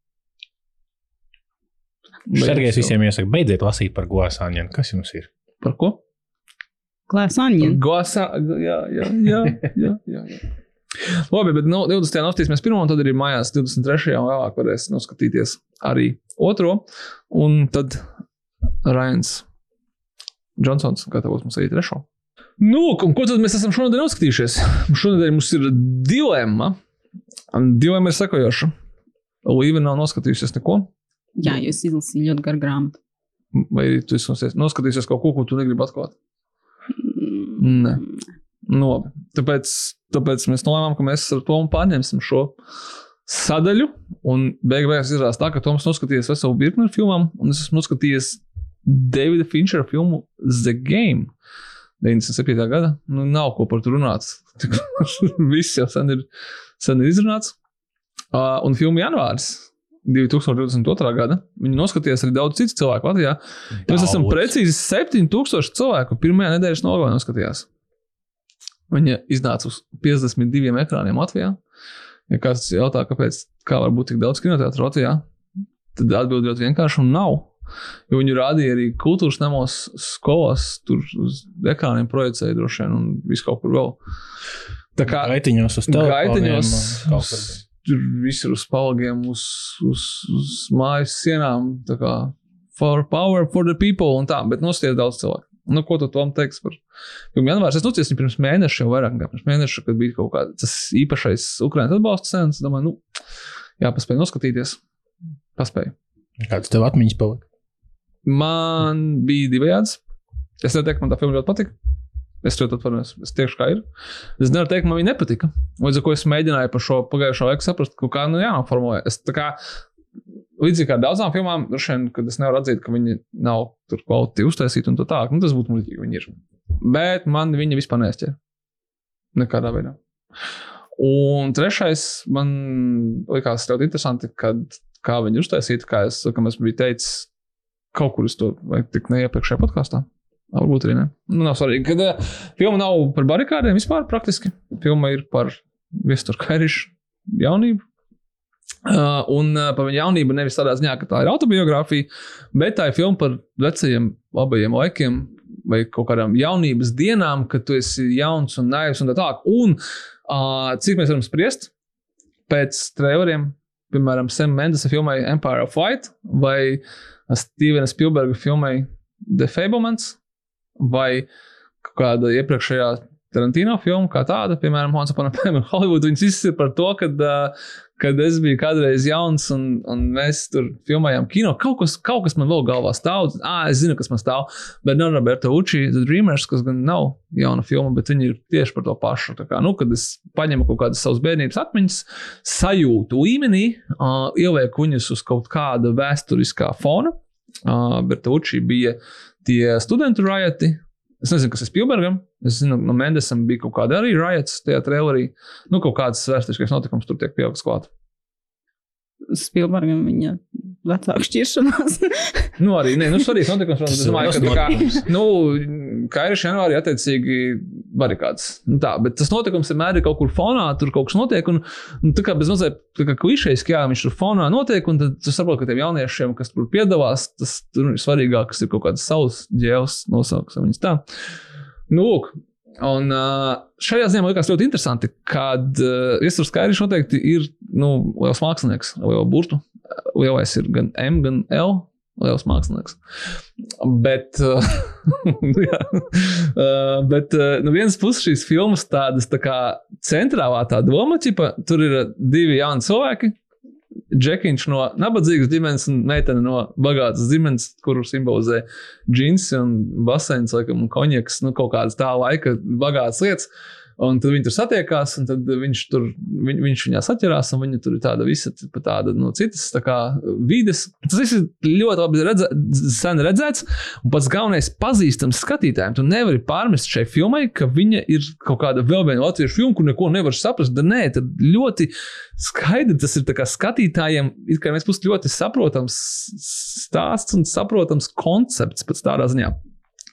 Sergejs visiem iesaka, beidziet lasīt par Guasāņiem. Kas jums ir? Par ko? Anģina. Gosā, jā, jā, jā, jā, jā, jā. Labi, bet nu, 20. nostīsimies pirmo, un tad arī mājās 23. un vēlāk varēs noskatīties arī otro. Un tad Rains Džonsons gatavos mums arī trešo. Nu, un ko tad mēs esam šonadēļ noskatījušies? Šonadēļ mums ir dilemma. Dilemma ir sekojoša. Līva nav noskatījusies neko. Jā, jūs izlasījāt ļoti garu grāmatu. Vai arī tu esi noskatījusies kaut ko, ko tu negribi atklāt? Nē. Nu, labi. tāpēc, tāpēc mēs nolēmām, ka mēs ar Tomu pārņemsim šo sadaļu. Un beig beigās izrādās tā, ka Toms noskatījās veselu virkni filmām, un es esmu noskatījies Davida Finčera filmu The Game. 97. gada. Nu, nav ko par to runāt. Viss jau sen ir, sen ir izrunāts. Uh, un filma Janvārs 2022. gada. Viņu noskatījās arī daudz citu cilvēku Latvijā. Mēs esam Daudz. precīzi 7000 cilvēku pirmajā nedēļas nogalē noskatījās. Viņa iznāca uz 52 ekrāniem Latvijā. Ja kāds jautā, kāpēc kā var būt tik daudz kinoteātru Latvijā, tad atbildi ļoti vienkārši un nav. Jo viņi rādīja arī kultūras namos, skolās, tur uz ekrāniem projicēja droši vien un visu kaut kur vēl. Tā kā Gaitiņos uz telefoniem. gaitiņos, tur visur uz palgiem, uz, uz, uz mājas sienām. Tā kā for power for the people un tā, bet nosties daudz cilvēku. Nu, ko tu tam teiksi par filmu janvārs? Es nociesu pirms mēneša, jau vairāk nekā pirms mēneša, kad bija kaut kāds īpašais Ukraiņas atbalsta sens. Domāju, nu, jāpaspēj noskatīties. Paspēju. Kāds tev atmiņas palika? Man bija divējāds. Es neteiktu, man tā filma ļoti patika. Es ļoti atvainojos. Es tieši kā ir. Es nevaru teikt, man viņa nepatika. Līdz ar to es mēģināju par šo pagājušo laiku saprast, kā nu jānoformulē. Es tā kā līdzīgi kā daudzām filmām, vien, kad es nevaru atzīt, ka viņi nav tur kvalitāti uztaisīti un tā tālāk. Nu, tas būtu muļķīgi, viņi ir. Bet man viņa vispār neesķēra. Nekādā veidā. Un trešais man likās ļoti interesanti, kad, kā viņi uztaisīja, kā es, kā es biju teicis, kaut kur es to vai tik neiepriekšējā podkāstā. Varbūt arī ne. Nu, nav svarīgi. Kad uh, filma nav par barikādiem vispār praktiski. Filma ir par Viesturu Kairišu jaunību. Uh, un uh, par viņa jaunību nevis tādā ziņā, ka tā ir autobiogrāfija, bet tā ir filma par vecajiem, labajiem laikiem, vai kaut kādām jaunības dienām, kad tu esi jauns un naivs un tā tālāk. Un uh, cik mēs varam spriest pēc traileriem, piemēram, Sam Mendes filmai Empire of Light vai Stevena Spielberga filmai The Fablemans vai kāda iepriekšējā Tarantino filma, kā tāda, piemēram, Time in Hollywood. Viņas visas ir par to, uh, kad es biju kādreiz jauns un, un mēs tur filmējām kino. Kaut kas, kaut kas man vēl galvā stāv. Ah, es zinu, kas man stāv. Bet no Roberta Uči, The Dreamers, kas gan nav jauna filma, bet viņi ir tieši par to pašu. Tā kā, nu, kad es paņemu kaut kādas savas bērnības atmiņas, sajūtu līmenī, uh, ielieku viņus uz kaut kāda vēsturiskā fona. Uh, Bertucci bija tie studentu rajati. Es nezinu, kas ir Spielbergam. Es zinu, no Mendesam bija kaut kāda arī rajats tajā trailerī. Nu, kaut kāds vēsturiskais notikums tur tiek pielikts klāt. Spilbergam viņa vecāku šķiršanās. Nu, arī nē, nu, svarīgs notikums. protams, Es domāju, ka tā kā, nu, Kairiša janvārī attiecīgi barikāds. Nu, tā, bet tas notikums vienmēr ir kaut kur fonā, tur kaut kas notiek. Un, un tā kā bez mazliet tā kā klišejas, ka jā, viņš tur fonā notiek, un tad tu saproti, ka tiem jauniešiem, kas tur piedalās, tas tur ir svarīgāk, kas ir kaut kāds savs ģēls nosauks. vai Viņas tā. Nu, lūk, Un šajā ziņā man liekas ļoti interesanti, kad Iesurs Kairiņš noteikti ir nu, liels mākslinieks, liela burtu. Lielais ir gan M, gan L. Liels mākslinieks. Bet, jā, bet no vienas puses šīs filmas tādas tā kā centrālā tā doma, ķipa, tur ir divi jauni cilvēki, Džekiņš no nabadzīgas ģimenes un meitene no bagātas ģimenes, kuru simbolizē džins un baseins, laikam, un konjaks, nu, kaut kādas tā laika bagātas lietas. Un tad viņi tur satiekās, un tad viņš tur viņ, viņš viņā saķerās, un viņa tur ir tāda visa tāda no citas tā kā, vides. Tas viss ir ļoti labi redzē, sen redzēts, un pats galvenais pazīstams skatītājiem. Tu nevari pārmest šai filmai, ka viņa ir kaut kāda vēl viena latviešu filma, kur neko nevar saprast. Da nē, tad ļoti skaidri tas ir skatītājiem, it kā mēs būsim ļoti saprotams stāsts un saprotams koncepts pēc tādā ziņā.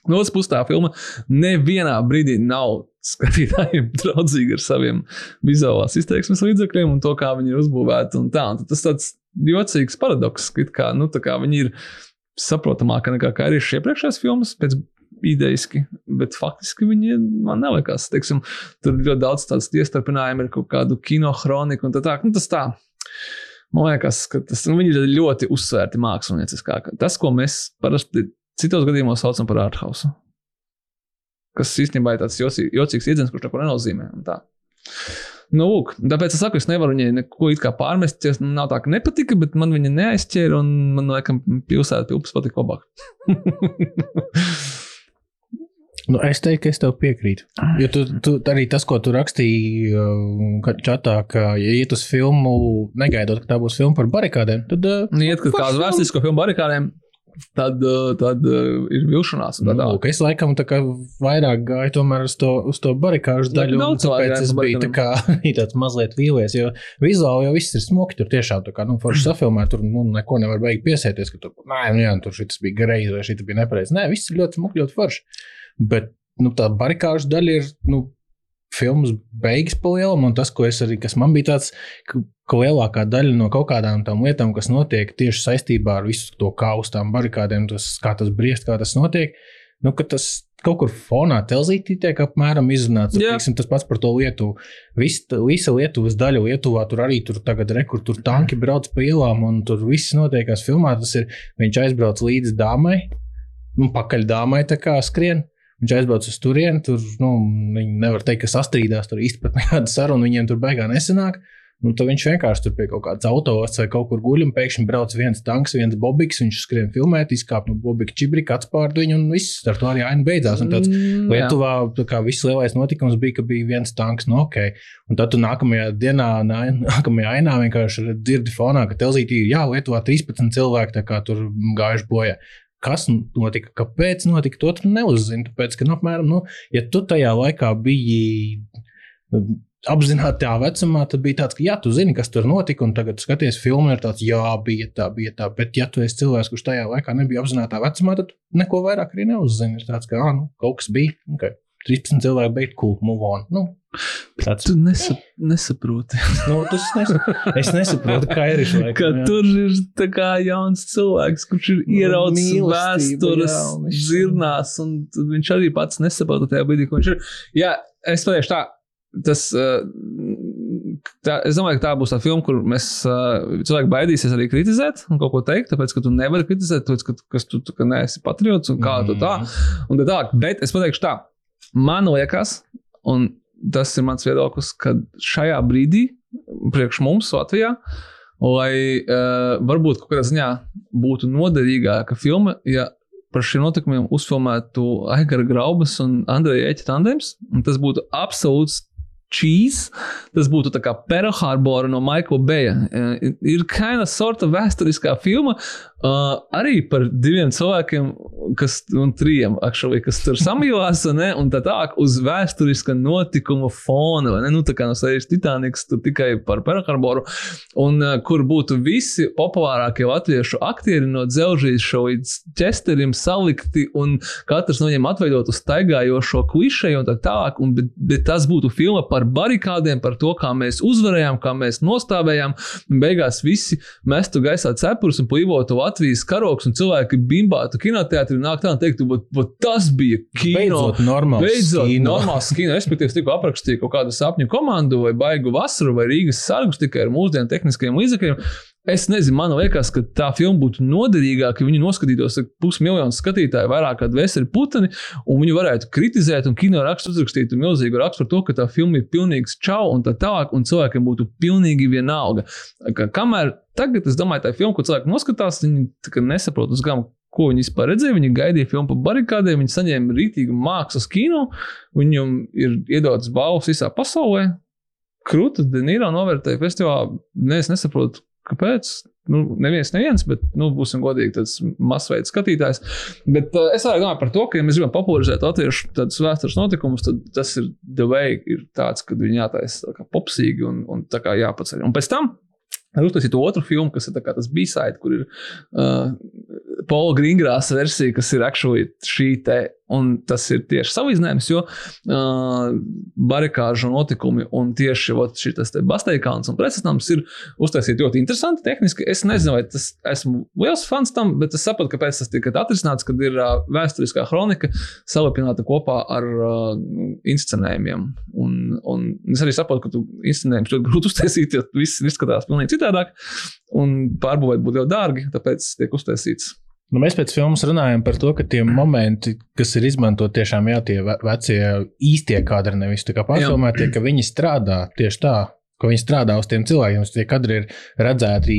No otras puses, tā filma nevienā brīdī nav skatītājiem draudzīga ar saviem vizuālās izteiksmes līdzekļiem un to, kā viņi ir uzbūvēti. Un tā, un tas tāds jocīgs paradoks, ka nu, viņi ir saprotamāki nekā arī šie iepriekšējās filmas. Ideiski, bet faktiski viņi man nelikās. Teiksim, tur ir ļoti daudz tādu iestarpinājumu, ar kaut kādu kino kroniku un tā. tā. Nu, tas tā. Man liekas, ka tas, nu, viņi ir ļoti uzsvērti mākslinieciskā. Tas, ko mēs parasti citos gadījumos saucam par arthausu. Kas īstenībā ir tāds jocīgs, iedziens, kurš neko nenozīmē. Nu, lūk, tāpēc es saku, es nevaru viņai neko pārmest. Es, nu, nav tā, ka nepatika, bet man viņa neaizķēra, un man liekas, pilsēta pilsēta patika labāk. nu, es teiktu, ka es tev piekrītu. Jo tu, tu, arī tas, ko tu rakstīji uh, čatā, ka, ja iet uz filmu, negaidot, ka tā būs filma par barikādēm, tad. Uh, nu, iet, kad kādu vēsturisko filmu barikādēm tad, eh, tad uh, ir vilšanās. Nu, lūk, es laikam vairāk gāju uz to, uz to barikāžu daļu. Jā, tāpēc es biju tā kā, tāds mazliet vīlies, jo vizuāli jau viss ir smuki. Tur tiešām tā kā nu, forši safilmē, tur nu, neko nevar beigt piesēties, ka tur, nē, nu, jā, tur šis bija greizi vai šis bija nepareizi. Nē, viss ir ļoti smuki, ļoti forši. Bet nu, tā barikāžu daļa ir. Nu, filmas beigas pa lielam, un tas, ko es arī, kas man bija tāds, ka, lielākā daļa no kaut kādām tām lietām, kas notiek tieši saistībā ar visu to kaustu, tām barikādēm, tas, kā tas briest, kā tas notiek, nu, ka tas kaut kur fonā telzītī tiek apmēram izrunāts. Tiksim, tas pats par to Lietuvu. Vis, visa Lietuvas daļa Lietuvā tur arī tur tagad rekur, tur tanki brauc pa ielām, un tur viss notiekās filmā. Tas ir, viņš aizbrauc līdz dāmai, un pakaļ dāmai tā kā skrien. Viņš aizbrauca uz turieni, tur nu, viņi nevar teikt, ka sastrīdās, tur īstenībā nekāda saruna viņiem tur beigā nesanāk. Nu, tad viņš vienkārši tur pie kaut kādas autos vai kaut kur guļ, un pēkšņi brauc viens tanks, viens bobiks, viņš skrien filmēt, izkāp no bobika čibrika, atspārd viņu, un viss ar to arī aina beidzās. Un tāds mm, Lietuvā tā viss lielais notikums bija, ka bija viens tanks no ok. Un tad tu nākamajā dienā, nākamajā ainā vienkārši dzirdi fonā, ka telzītī ir jā, Lietuvā 13 cilvēki tur gājuši bojā. Kas notika, kāpēc notika, to tu neuzzini. Tāpēc, ka, nu, apmēram, nu, ja tu tajā laikā biji um, apzinātajā vecumā, tad bija tāds, ka, jā, tu zini, kas tur notika, un tagad skaties filmu, ir tāds, jā, bija tā, bija tā. Bet, ja tu esi cilvēks, kurš tajā laikā nebija apzinātajā vecumā, tad neko vairāk arī neuzzini. Ir tāds, ka, ah, nu, kaut kas bija. Okay. 13 cilvēki beigt, cool, move on. Nu, tāds... Tu nesa, nesaproti. nu, tas nes... Es nesaprotu, kā ir šis laiks. Jā. tur ir tā kā jauns cilvēks, kurš ir ieraudzījis nu, vēstures zirnās, un viņš arī pats nesaprota tajā brīdī, ko viņš ir. Jā, es pateikšu tā. Tas, tā, es domāju, ka tā būs tā filma, kur mēs cilvēki baidīsies arī kritizēt un kaut ko teikt. Tāpēc, ka tu nevari kritizēt, tāpēc, ka, ka tu ka neesi patriots un kā mm. tu tā. Un tā, tā. Bet es pateikšu tā Man liekas, un tas ir mans viedoklis, ka šajā brīdī, priekš mums Latvijā, lai uh, varbūt kaut kādā ziņā būtu noderīgāka filma, ja par šiem notikumiem uzfilmētu Aigara Graubas un Andreja Eķa tandems. Tas būtu absolūts cheese. Tas būtu kā Pearl Harbor no Maikla Beja. Uh, ir of sorta vēsturiskā filma, Uh, arī par diviem cilvēkiem, kas, un trījiem, actually, kas tur samīlās, ne, un tā tālāk uz vēsturiska notikuma fona? Nu, tā kā no sejas Titaniks, tur tikai par Perkarboru, un uh, kur būtu visi populārākie latviešu aktieri no dzelžīša līdz ķesterim salikti, un katrs no viņiem atveidot uz staigājošo klišeju un tā tālāk, un, bet, bet tas būtu filma par barikādiem, par to, kā mēs uzvarējām, kā mēs nostāvējām, un beigās visi mestu gaisā cepurus un plīvotu Latvijas karoks un cilvēki bimbātu kinoteātrī nāk tā un teikt, ka tas bija kino. Beidzot, normāls beidzot, kino. Normāls kino. Respektīvi, tikko aprakstīju kaut kādu sapņu komandu vai baigu vasaru vai Rīgas sargus tikai ar mūsdienu tehniskiem līdzekļiem. Es nezinu, man liekas, ka tā filma būtu noderīgāka, ja viņi noskatītos pusmiljonu skatītāju, vairāk kā veseli puteni, un viņi varētu kritizēt, un kino rakstu uzrakstītu milzīgu rakstu par to, ka tā filma ir pilnīgs čau un tā tālāk, un cilvēkiem būtu pilnīgi vienalga. Ka, kamēr tagad es domāju, tā filma, ko cilvēki noskatās, viņi nesaprot uz gamu. Ko viņi vispār redzēja? Viņi gaidīja filmu par barikādēm, viņi saņēma rītīgu mākslas kino, viņam ir iedotas balvas visā pasaulē. Krūta Denīra novērtēja festivālā. Ne, es nesaprotu, Kāpēc? Nu, neviens, neviens, bet, nu, būsim godīgi, tas masveids skatītājs. Bet uh, es domāju par to, ka, ja mēs gribam popularizēt latviešu tādus vēstures notikumus, tad tas ir the way, ir tāds, ka viņi jātaisa popsīgi un, un tā kā jāpaceļ. Un pēc tam Ir uztaisīta otra filma, kas ir tas B-side, kur ir uh, Paula Grīngrāsa versija, kas ir actually šī te Un tas ir tieši salīdzinājums, jo uh, barikāžu notikumi un tieši šis Basteikāns un precedents ir uztaisīti ļoti interesanti tehniski. Es nezinu, vai tas esmu liels fans tam, bet es saprotu, kāpēc tas tika atrisināts, kad ir uh, vēsturiskā kronika salipināta kopā ar uh, inscenējumiem. Un, un es arī saprotu, ka tu inscenējumus ļoti grūti uztaisīt, jo viss izskatās pavisam citādāk. Un pārbūvēt būtu ļoti dārgi, tāpēc tiek uztaisīts Nu, mēs pēc filmas runājam par to, ka tie momenti, kas ir izmantoti, tiešām jā, tie vecie īstie kadri, nevis tā kā pārfilmētie, ka viņi strādā tieši tā, ka viņi strādā uz tiem cilvēkiem. Tie kadri ir redzēti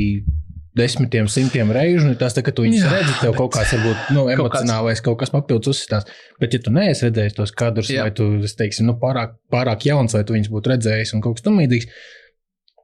desmitiem, simtiem reižu, un tas, tā, ka tu viņus redzi, tev kaut kāds varbūt nu, emocionālais, kaut kas papildus uzsitās. Bet, ja tu neesi redzējis tos kadrus, Jā. vai tu, teiksim, nu, pārāk, pārāk jauns, vai tu viņus būtu redzējis un kaut kas tamlīdzīgs,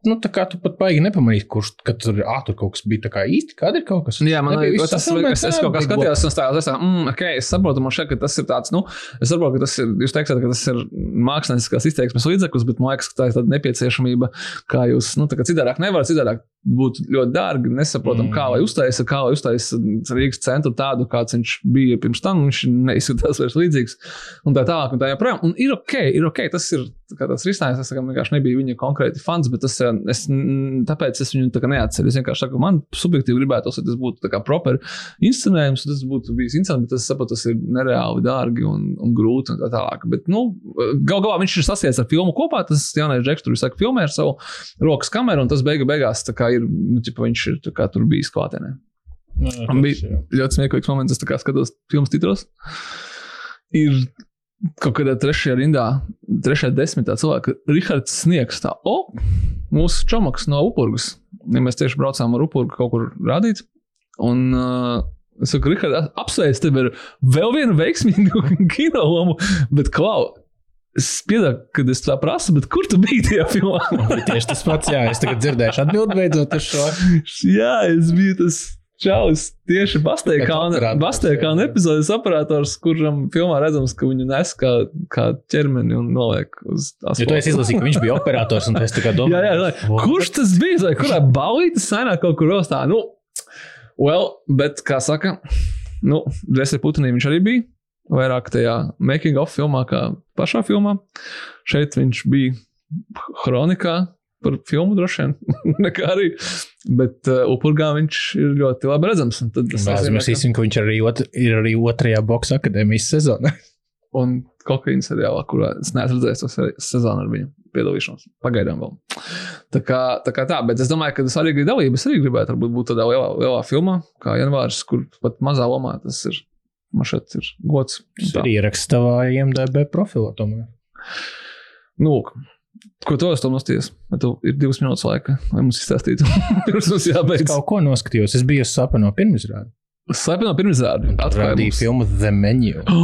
Nu, tā kā tu pat baigi nepamanīji, kurš tur, ah, tur kaut kas bija tā kā īsti, kāda ir kaut kas. Jā, man arī tas ir. Es, es kaut kā skatījos, un stājos, es, mm, ok, es saprotu, man šeit, tas ir tāds, nu, es saprotu, ka tas ir, jūs teiksiet, ka tas ir mākslinieckās izteiksmes līdzeklis, bet man liekas, ka tā ir tāda nepieciešamība, kā jūs, nu, tā kā citādāk nevarat, citādāk būtu ļoti dārgi. Nesaprotam, mm. kā lai uztaisa, kā lai uztaisa Rīgas centru tādu, kāds viņš bija pirms tam. Viņš neizskatās vairs līdzīgs. Un tā tālāk, un tā joprojām. Un ir ok, ir ok. Tas ir tas risinājums. Es vienkārši nebiju viņa konkrēti fans, bet tas, es, tāpēc es viņu tā neatceros. Es vienkārši saku, man subjektīvi gribētos, lai tas būtu proper inscenējums, tas būtu bijis interesanti, bet es saprotu, tas ir nereāli dārgi un, un grūti un tā tālāk. Bet, nu, gal galā viņš ir sasiets ar filmu kopā. Tas jaunais Džeks tur saka, filmē ar savu rokas kameru, un tas beigu beigās ir, nu, ķipa, viņš ir tur bijis klātienē. Man bija ļoti smieklīgs moments, es skatos filmas titros. Ir kaut kādā trešajā rindā, trešajā desmitā cilvēka, Rihards Sniegs, tā, o, mūsu čomaks no Upurgas. Ja mēs tieši braucām ar Upurgu kaut kur rādīt. Un, uh, Es saku, Rihards, apsveicu tevi ar vēl vienu veiksmīgu kino lomu, bet klau, Es pieņemu, kad es tā prasu, bet kur tu biji tajā filmā? tieši tas pats, jā, es tagad dzirdēšu atbildi beidzot uz šo. jā, es biju tas. Čalis tieši Bastēkāna epizodes operators, kuram filmā redzams, ka viņu nes kā, kā ķermeni un noliek uz asfalta. Ja tu esi izlasījis, ka viņš bija operators un es kā domāju. jā, jā, jā. Kurš tas bija? Vai kurā balītas sainā kaut kur ostā? Nu, well, bet kā saka, nu, Dresē Putinī viņš arī bija vairāk tajā making of filmā, kā pašā filmā. Šeit viņš bija kronikā par filmu droši vien, nekā arī. Bet uh, upurgā viņš ir ļoti labi redzams. Mēs zinām, ka viņš arī ot, ir arī otrajā boxa akadēmijas sezonā. Un kokaīna seriālā, kurā es neesmu redzējis to sezonu ar viņu piedalīšanos. Pagaidām vēl. Tā kā, tā kā tā, bet es domāju, ka tas arī ir dalība. Es arī gribētu būt tādā lielā, lielā filmā, kā Janvārs, kur pat mazā lomā tas ir Man šeit ir gods. Tas ir ieraksts tavā IMDB profilā. Tomēr. Nu, Ko tu esi nostājies? Tev ir divas minūtes laika, lai mums izstāstītu. Pirms mums jābeidz. Es kaut ko noskatījos. Es biju sapņo pirmizrādi. Sapņo pirmizrādi. Atklājīju filmu The Menu.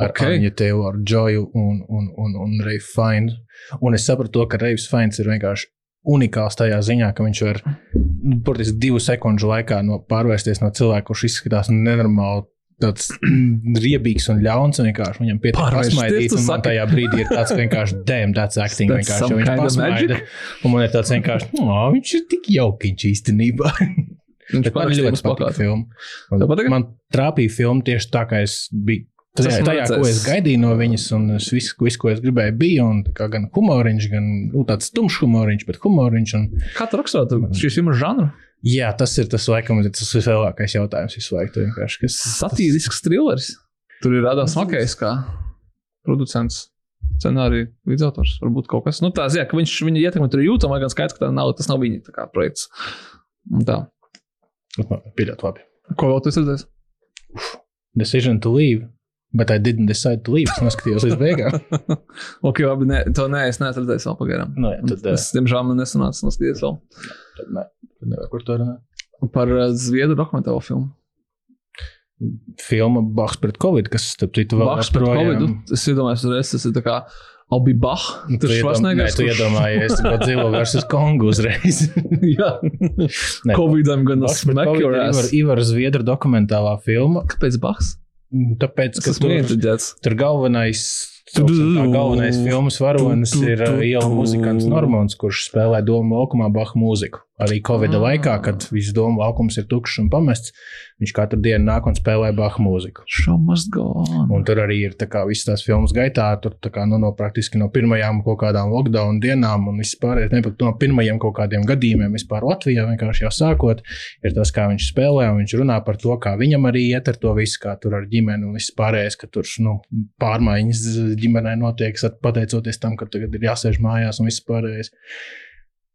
Oh, ar okay. Anya Tayloru, Joju un, un, un, un Reifu Fainu. Un es sapratu, ka Reifs Fains ir vienkārši unikāls tajā ziņā, ka viņš var, burtiski divu sekundžu laikā no, pārvērsties no cilvēka, kurš izskatās nenormāli tāds riebīgs un ļauns. Vienkārši viņam pietiek pasmaidīt, un man tajā brīdī ir tāds vienkārši damn, that's acting. That's vienkārši, viņš pasmaida, un man ir tāds vienkārši, oh, viņš ir tik jaukiņš īstenībā. Viņš man ļoti patīk filmu. Man trāpīja filma tieši tā, kā es biju. Tas jā, tajā, ko es gaidīju no viņas, un viss, vis, ko es gribēju, bija gan humoriņš, gan nu, tāds tumšs humoriņš, bet humoriņš. Un... Kā tu raksturo šīs filmas žanru? Jā, tas ir tas, laikam, tas vislielākais jautājums visu laiku. Kas... Satīrisks thrillers. Tur ir radās Makējs kā producents. Scenārija līdzautors. Varbūt kaut kas nu, - tāds, ka viņš viņa ietekme tur ir jūtama, gan skaidrs, ka tā nav, tas nav viņa kā, projekts. Un tā. Pieļaut labi. Ko vēl tu esi redzējis? Decision to leave. Bet I didn't decide to leave. Es noskatījos līdz beigām. ok, labi, ne, to nē, es redzējis vēl pagaidām. Nu, jā, tad, es, diemžēl, man nesanāca noskatīties vēl. Tad, ne, tad nevar par to runāt. Par uh, Zviedru dokumentālo filmu. Filma Bachs pret Covid, kas, starp citu, vēl Bachs pret Covid. Es iedomājos, uzreiz tas ir tā kā Abi Bach. Tu, iedom, nē, tu iedomājies, ka Godzilla versus Kongu uzreiz. Jā. Covidam gan smack your ass. Ivar, Ivar Zviedra dokumentālā filma. Kāpēc Bachs? Tāpēc, ka tur, tur galvenais galvenais filmas varonis ir iela muzikants Normons, kurš spēlē domu laukumā Baha mūziku. Arī Covid ah. laikā, kad viss domu laukums ir tukšs un pamests, viņš katru dienu nāk un spēlē Baha mūziku. Un tur arī ir kā, visas tās filmas gaitā, tur kā, nu, no praktiski no pirmajām kaut kādām lockdown dienām un vispār ne pat no pirmajiem kaut kādiem gadījumiem vispār Latvijā vienkārši jau sākot, ir tas, kā viņš spēlē un viņš runā par to, kā viņam arī iet ar to visu, kā tur ar ģimeni un viss pārējais, ka tur nu, pārmaiņas ģimenē notiek, pateicoties tam, ka tagad ir jāsēž mājās un viss pārējais.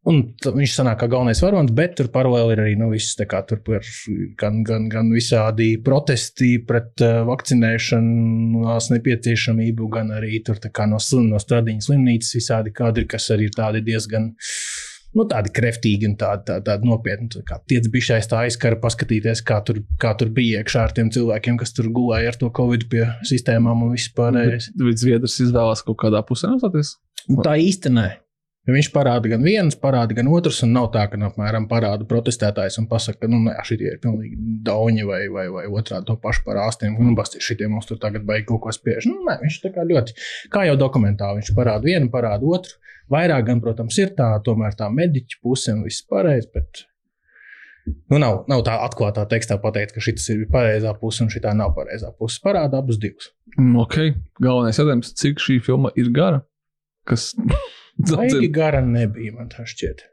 Un viņš sanāk kā galvenais varonis, bet tur paralēli ir arī nu, viss, kā, tur par, gan, gan, gan visādi protesti pret uh, vakcinēšanu, nepieciešamību, gan arī tur kā, no, no stradiņas slimnīcas visādi kadri, kas arī ir tādi diezgan. Nu, tādi kreftīgi un tādi, tādi, tādi nopietni. Tā kā tiec bija tā aizkara, paskatīties, kā tur, kā tur bija iekšā ar tiem cilvēkiem, kas tur gulēja ar to covid pie sistēmām un vispārējais. Bet Zviedrs izvēlās kaut kādā pusē nostāties? Tā īsti nē. Ja viņš parāda gan viens, parāda gan otrs, un nav tā, ka, nu, apmēram, parāda protestētājs un pasaka, ka, nu, nē, šitie ir pilnīgi dauņi vai, vai, vai otrādi to pašu par ārstiem. Nu, basti, šitie mums tur tagad baigi kaut ko spiež. Nu, nē, viņš tā kā ļoti, kā jau dokumentāli, viņš parāda vienu, parāda otru. Vairāk, gan, protams, ir tā, tomēr tā mediķa puse un viss pareizi, bet Nu, nav, nav tā atklātā tekstā pateikt, ka šis ir pareizā puse un šī nav pareizā puse. Parāda abus divus. Mm, ok, galvenais jautājums, cik šī filma ir gara? Kas Baigi gara nebija, man tā šķiet.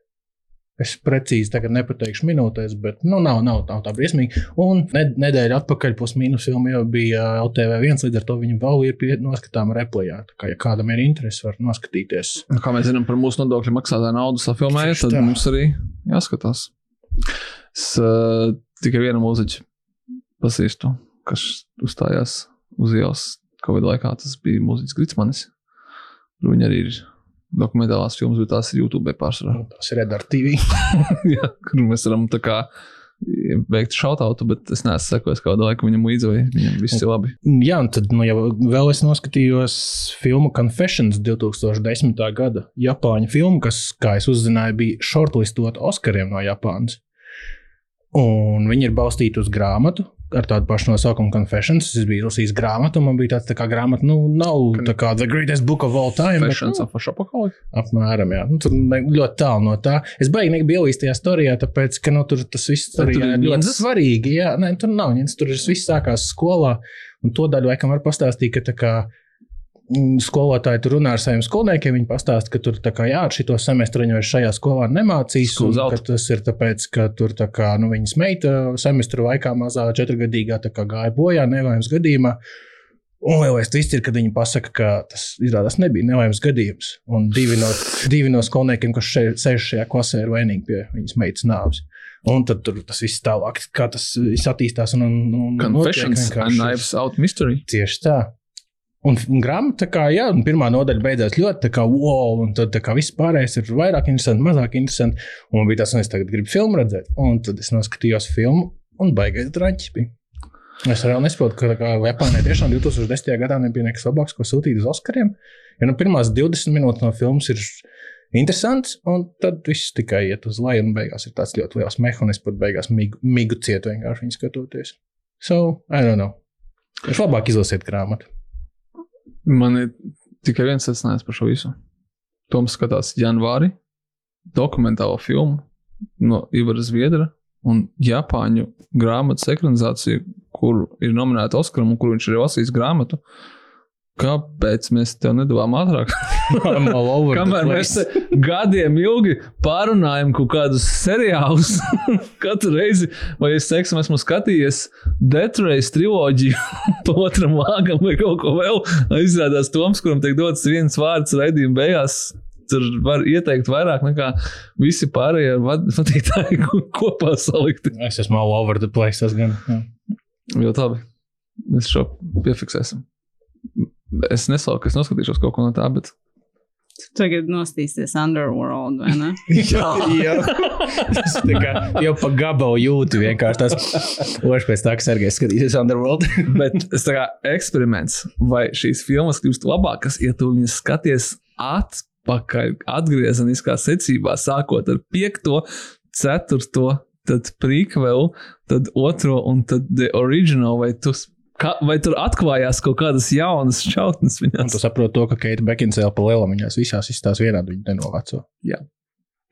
Es precīzi tagad nepateikšu minūtēs, bet nu, nav, nav, nav tā briesmīgi. Un nedēļa atpakaļ pusmīnus filma jau bija LTV1, līdz ar to viņi vēl ir pie, noskatām replējā. Tā kā ja kādam ir interesi, var noskatīties. Kā mēs zinām par mūsu nodokļu maksātāju naudu safilmējot, tad mums arī jāskatās. Es uh, tikai vienu mūziķu pazīstu, kas uzstājās uz ielas Covid laikā. Tas bija mūziķis Gritsmanis. Viņi arī ir dokumentālās filmas, bet tās ir YouTube pārsvarā. Nu, tās ir Redar TV. Jā, kur mēs varam tā kā veikt šautautu, bet es neesmu sekojis kādu laiku viņam līdzi, vai viņam viss ir labi. Jā, un tad nu, jau vēl es noskatījos filmu Confessions 2010. gada Japāņu filmu, kas, kā es uzzināju, bija shortlistot Oskariem no Japānas. Un viņi ir balstīti uz grāmatu, ar tādu pašu nosaukumu Confessions. Es biju lasījis grāmatu, un man bija tāds tā kā grāmata, nu, nav tā kā The Greatest Book of All Time. Confessions bet, nu, of a Shopaholic? Apmēram, jā. Nu, tur ļoti tālu no tā. Es baigi nebiju ielīst tajā storijā, tāpēc, ka, nu, tur tas viss tur ir ļoti svarīgi. Jā, nē, tur nav ņins, tur viss sākās skolā, un to daļu laikam var pastāstīt, ka tā kā skolotāji tur runā ar saviem skolniekiem. Viņi pastāsta, ka tur kā, jā, šito semestru viņi vairs šajā skolā nemācīs. Tas ir tāpēc, ka tur tā kā, nu, viņas meita semestru laikā mazā četrgadīgā kā, gāja bojā nelaimes gadījumā. Un lielais tvist ir, kad viņi pasaka, ka tas izrādās nebija nelaimes gadījums. Un divi no, divi no skolniekiem, kas šeit, sēž šajā klasē, ir vainīgi pie viņas meitas nāves. Un tad tur tas viss tālāk, kā tas attīstās. Un, un, un Confessions and Knives Out Mystery. Tieši tā. Un, un grāmata, kā jā, un pirmā nodaļa beidzās ļoti, tā kā wow, un tad kā viss pārējais ir vairāk interesanti, mazāk interesanti. Un man bija tas, un es tagad gribu filmu redzēt. Un tad es noskatījos filmu, un baigais drāņķis bija. Es arī nesaprotu, ka kā, Japānai tiešām 2010. gadā nebija nekas labāks, ko sūtīt uz Oskariem. Jo nu, pirmās 20 minūtes no filmas ir interesants, un tad viss tikai iet uz leju, un beigās ir tāds ļoti liels mehānisms, pat beigās migu, migu ciet vienkārši skatoties. So, I don't know. Es labāk izlasiet grāmatu. Man ir tikai viens secinājums par šo visu. Toms skatās janvāri dokumentālo filmu no Ivara Zviedra un Japāņu grāmatas ekranizāciju, kur ir nominēta Oskaram un kur viņš ir lasījis grāmatu. Kāpēc mēs tev nedavām ātrāk? Kamēr mēs gadiem ilgi pārunājam kaut kādus seriālus, katru reizi, vai es teiksim, esmu skatījies Detroit triloģiju, pa otram vāgam vai kaut ko vēl. Izrādās Toms, kuram tiek dots viens vārds raidījuma beigās. tur var ieteikt vairāk nekā visi pārējie vad- vadītāji ko- kopā salikti. Es esmu all over the place. Tas gan. jā. Ļoti labi. Mēs šo piefiksēsim. Es nesaucu, ka es noskatīšos kaut ko no tā, bet Tagad nostīsies Underworld, vai ne? Jā, jā. Tas tā kā jau pa gabalu jūtu vienkārši tas. Oši pēc tā, ka Sergejs skatīsies Underworld. Bet tas kā eksperiments, vai šīs filmas kļūst labākas, ja tu viņas skaties atpakaļ, atgriezeniskā secībā, sākot ar piekto, ceturto, tad prequel, tad otro un tad the original, vai tu, ka, vai tur atklājās kaut kādas jaunas viņās. tu saproti to, ka Keita Bekinsēla pa lielam viņās visās izstāsta vienādi, viņa nenovaco.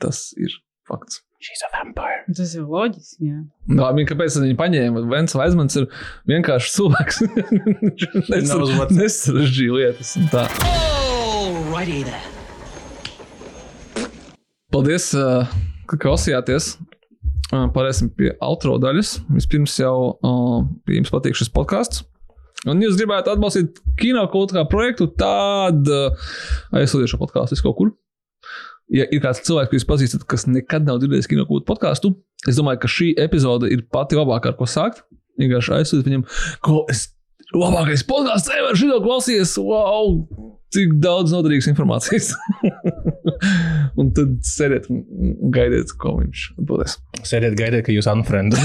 Tas ir fakts. She's a vampire. Tas ir loģiski. Jā. No, viņa, kāpēc viņi paņēma? Vens Vaismans ir vienkārši cilvēks. Viņš Knows what- nesarežģīja lietas. Paldies, uh, ka klausījāties. Pārēsim pie outro daļas. Vispirms jau, uh, jums patīk šis podkāsts. Un, jūs gribētu atbalstīt kino kaut kā projektu, tad uh, aizsūtiet šo podkāstu kaut kur. Ja ir kāds cilvēks, ko jūs pazīstat, kas nekad nav dzirdējis kino kaut kādu podkāstu, es domāju, ka šī epizode ir pati labākā, ar ko sākt. Vienkārši aizsūtiet viņam, ko es labākais podkāsts, ever šito klausies! Wow! Cik daudz noderīgas informācijas. un tad sēdiet un gaidiet, ko viņš atbildēs. Sēdiet, gaidiet, ka jūs unfriended.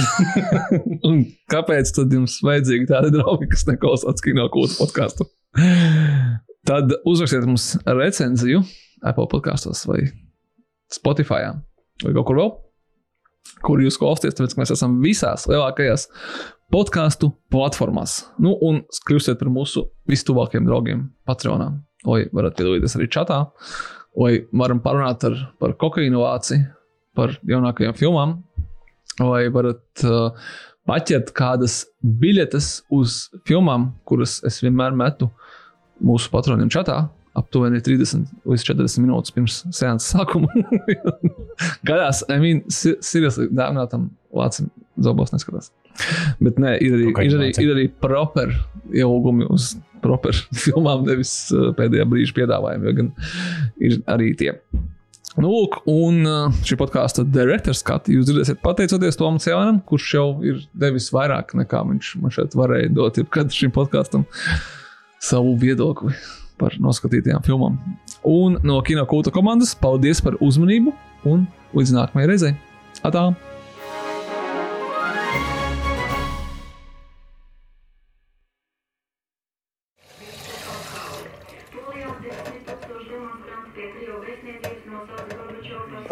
Un kāpēc tad jums vajadzīgi tādi draugi, kas neklausās kino kūtu podkāstu? Tad uzrakstiet mums recenziju Apple podkāstos vai Spotify vai kaut kur vēl, kur jūs klausāties, tāpēc mēs esam visās lielākajās podkāstu platformās. Nu, un kļūstiet par mūsu vistuvākajiem draugiem Patreonā, lai varat piedalīties arī čatā, lai varam parunāt ar, par kokainovāciju, par jaunākajām filmām, vai varat uh, paķert kādas biļetes uz filmām, kuras es vienmēr metu mūsu patroniem čatā. Aptuveni 30 līdz 40 minūtes pirms seanses sākuma. Gadās, I mean, seriously, dāvinātam vācim zobos neskatās. Bet nē, ir arī, ir arī, ir arī proper ielūgumi uz proper filmām, nevis uh, pēdējā brīža piedāvājumi, jo gan ir arī tie. Nu, lūk, un uh, šī podkāstu direktors skatu jūs dzirdēsiet pateicoties Tomam Cēlēnam, kurš jau ir devis vairāk nekā viņš man šeit varēja dot jebkad šim podkāstam savu viedokli par noskatītajām filmām. Un no Kino kulta komandas paldies par uzmanību un līdz nākamajai reizei. Atā!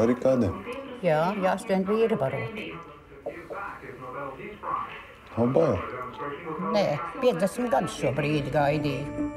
Barikāde? Jā, jāskrien vīri varot. Nav bail. Nē, 50 gadus šo brīdi gaidīju.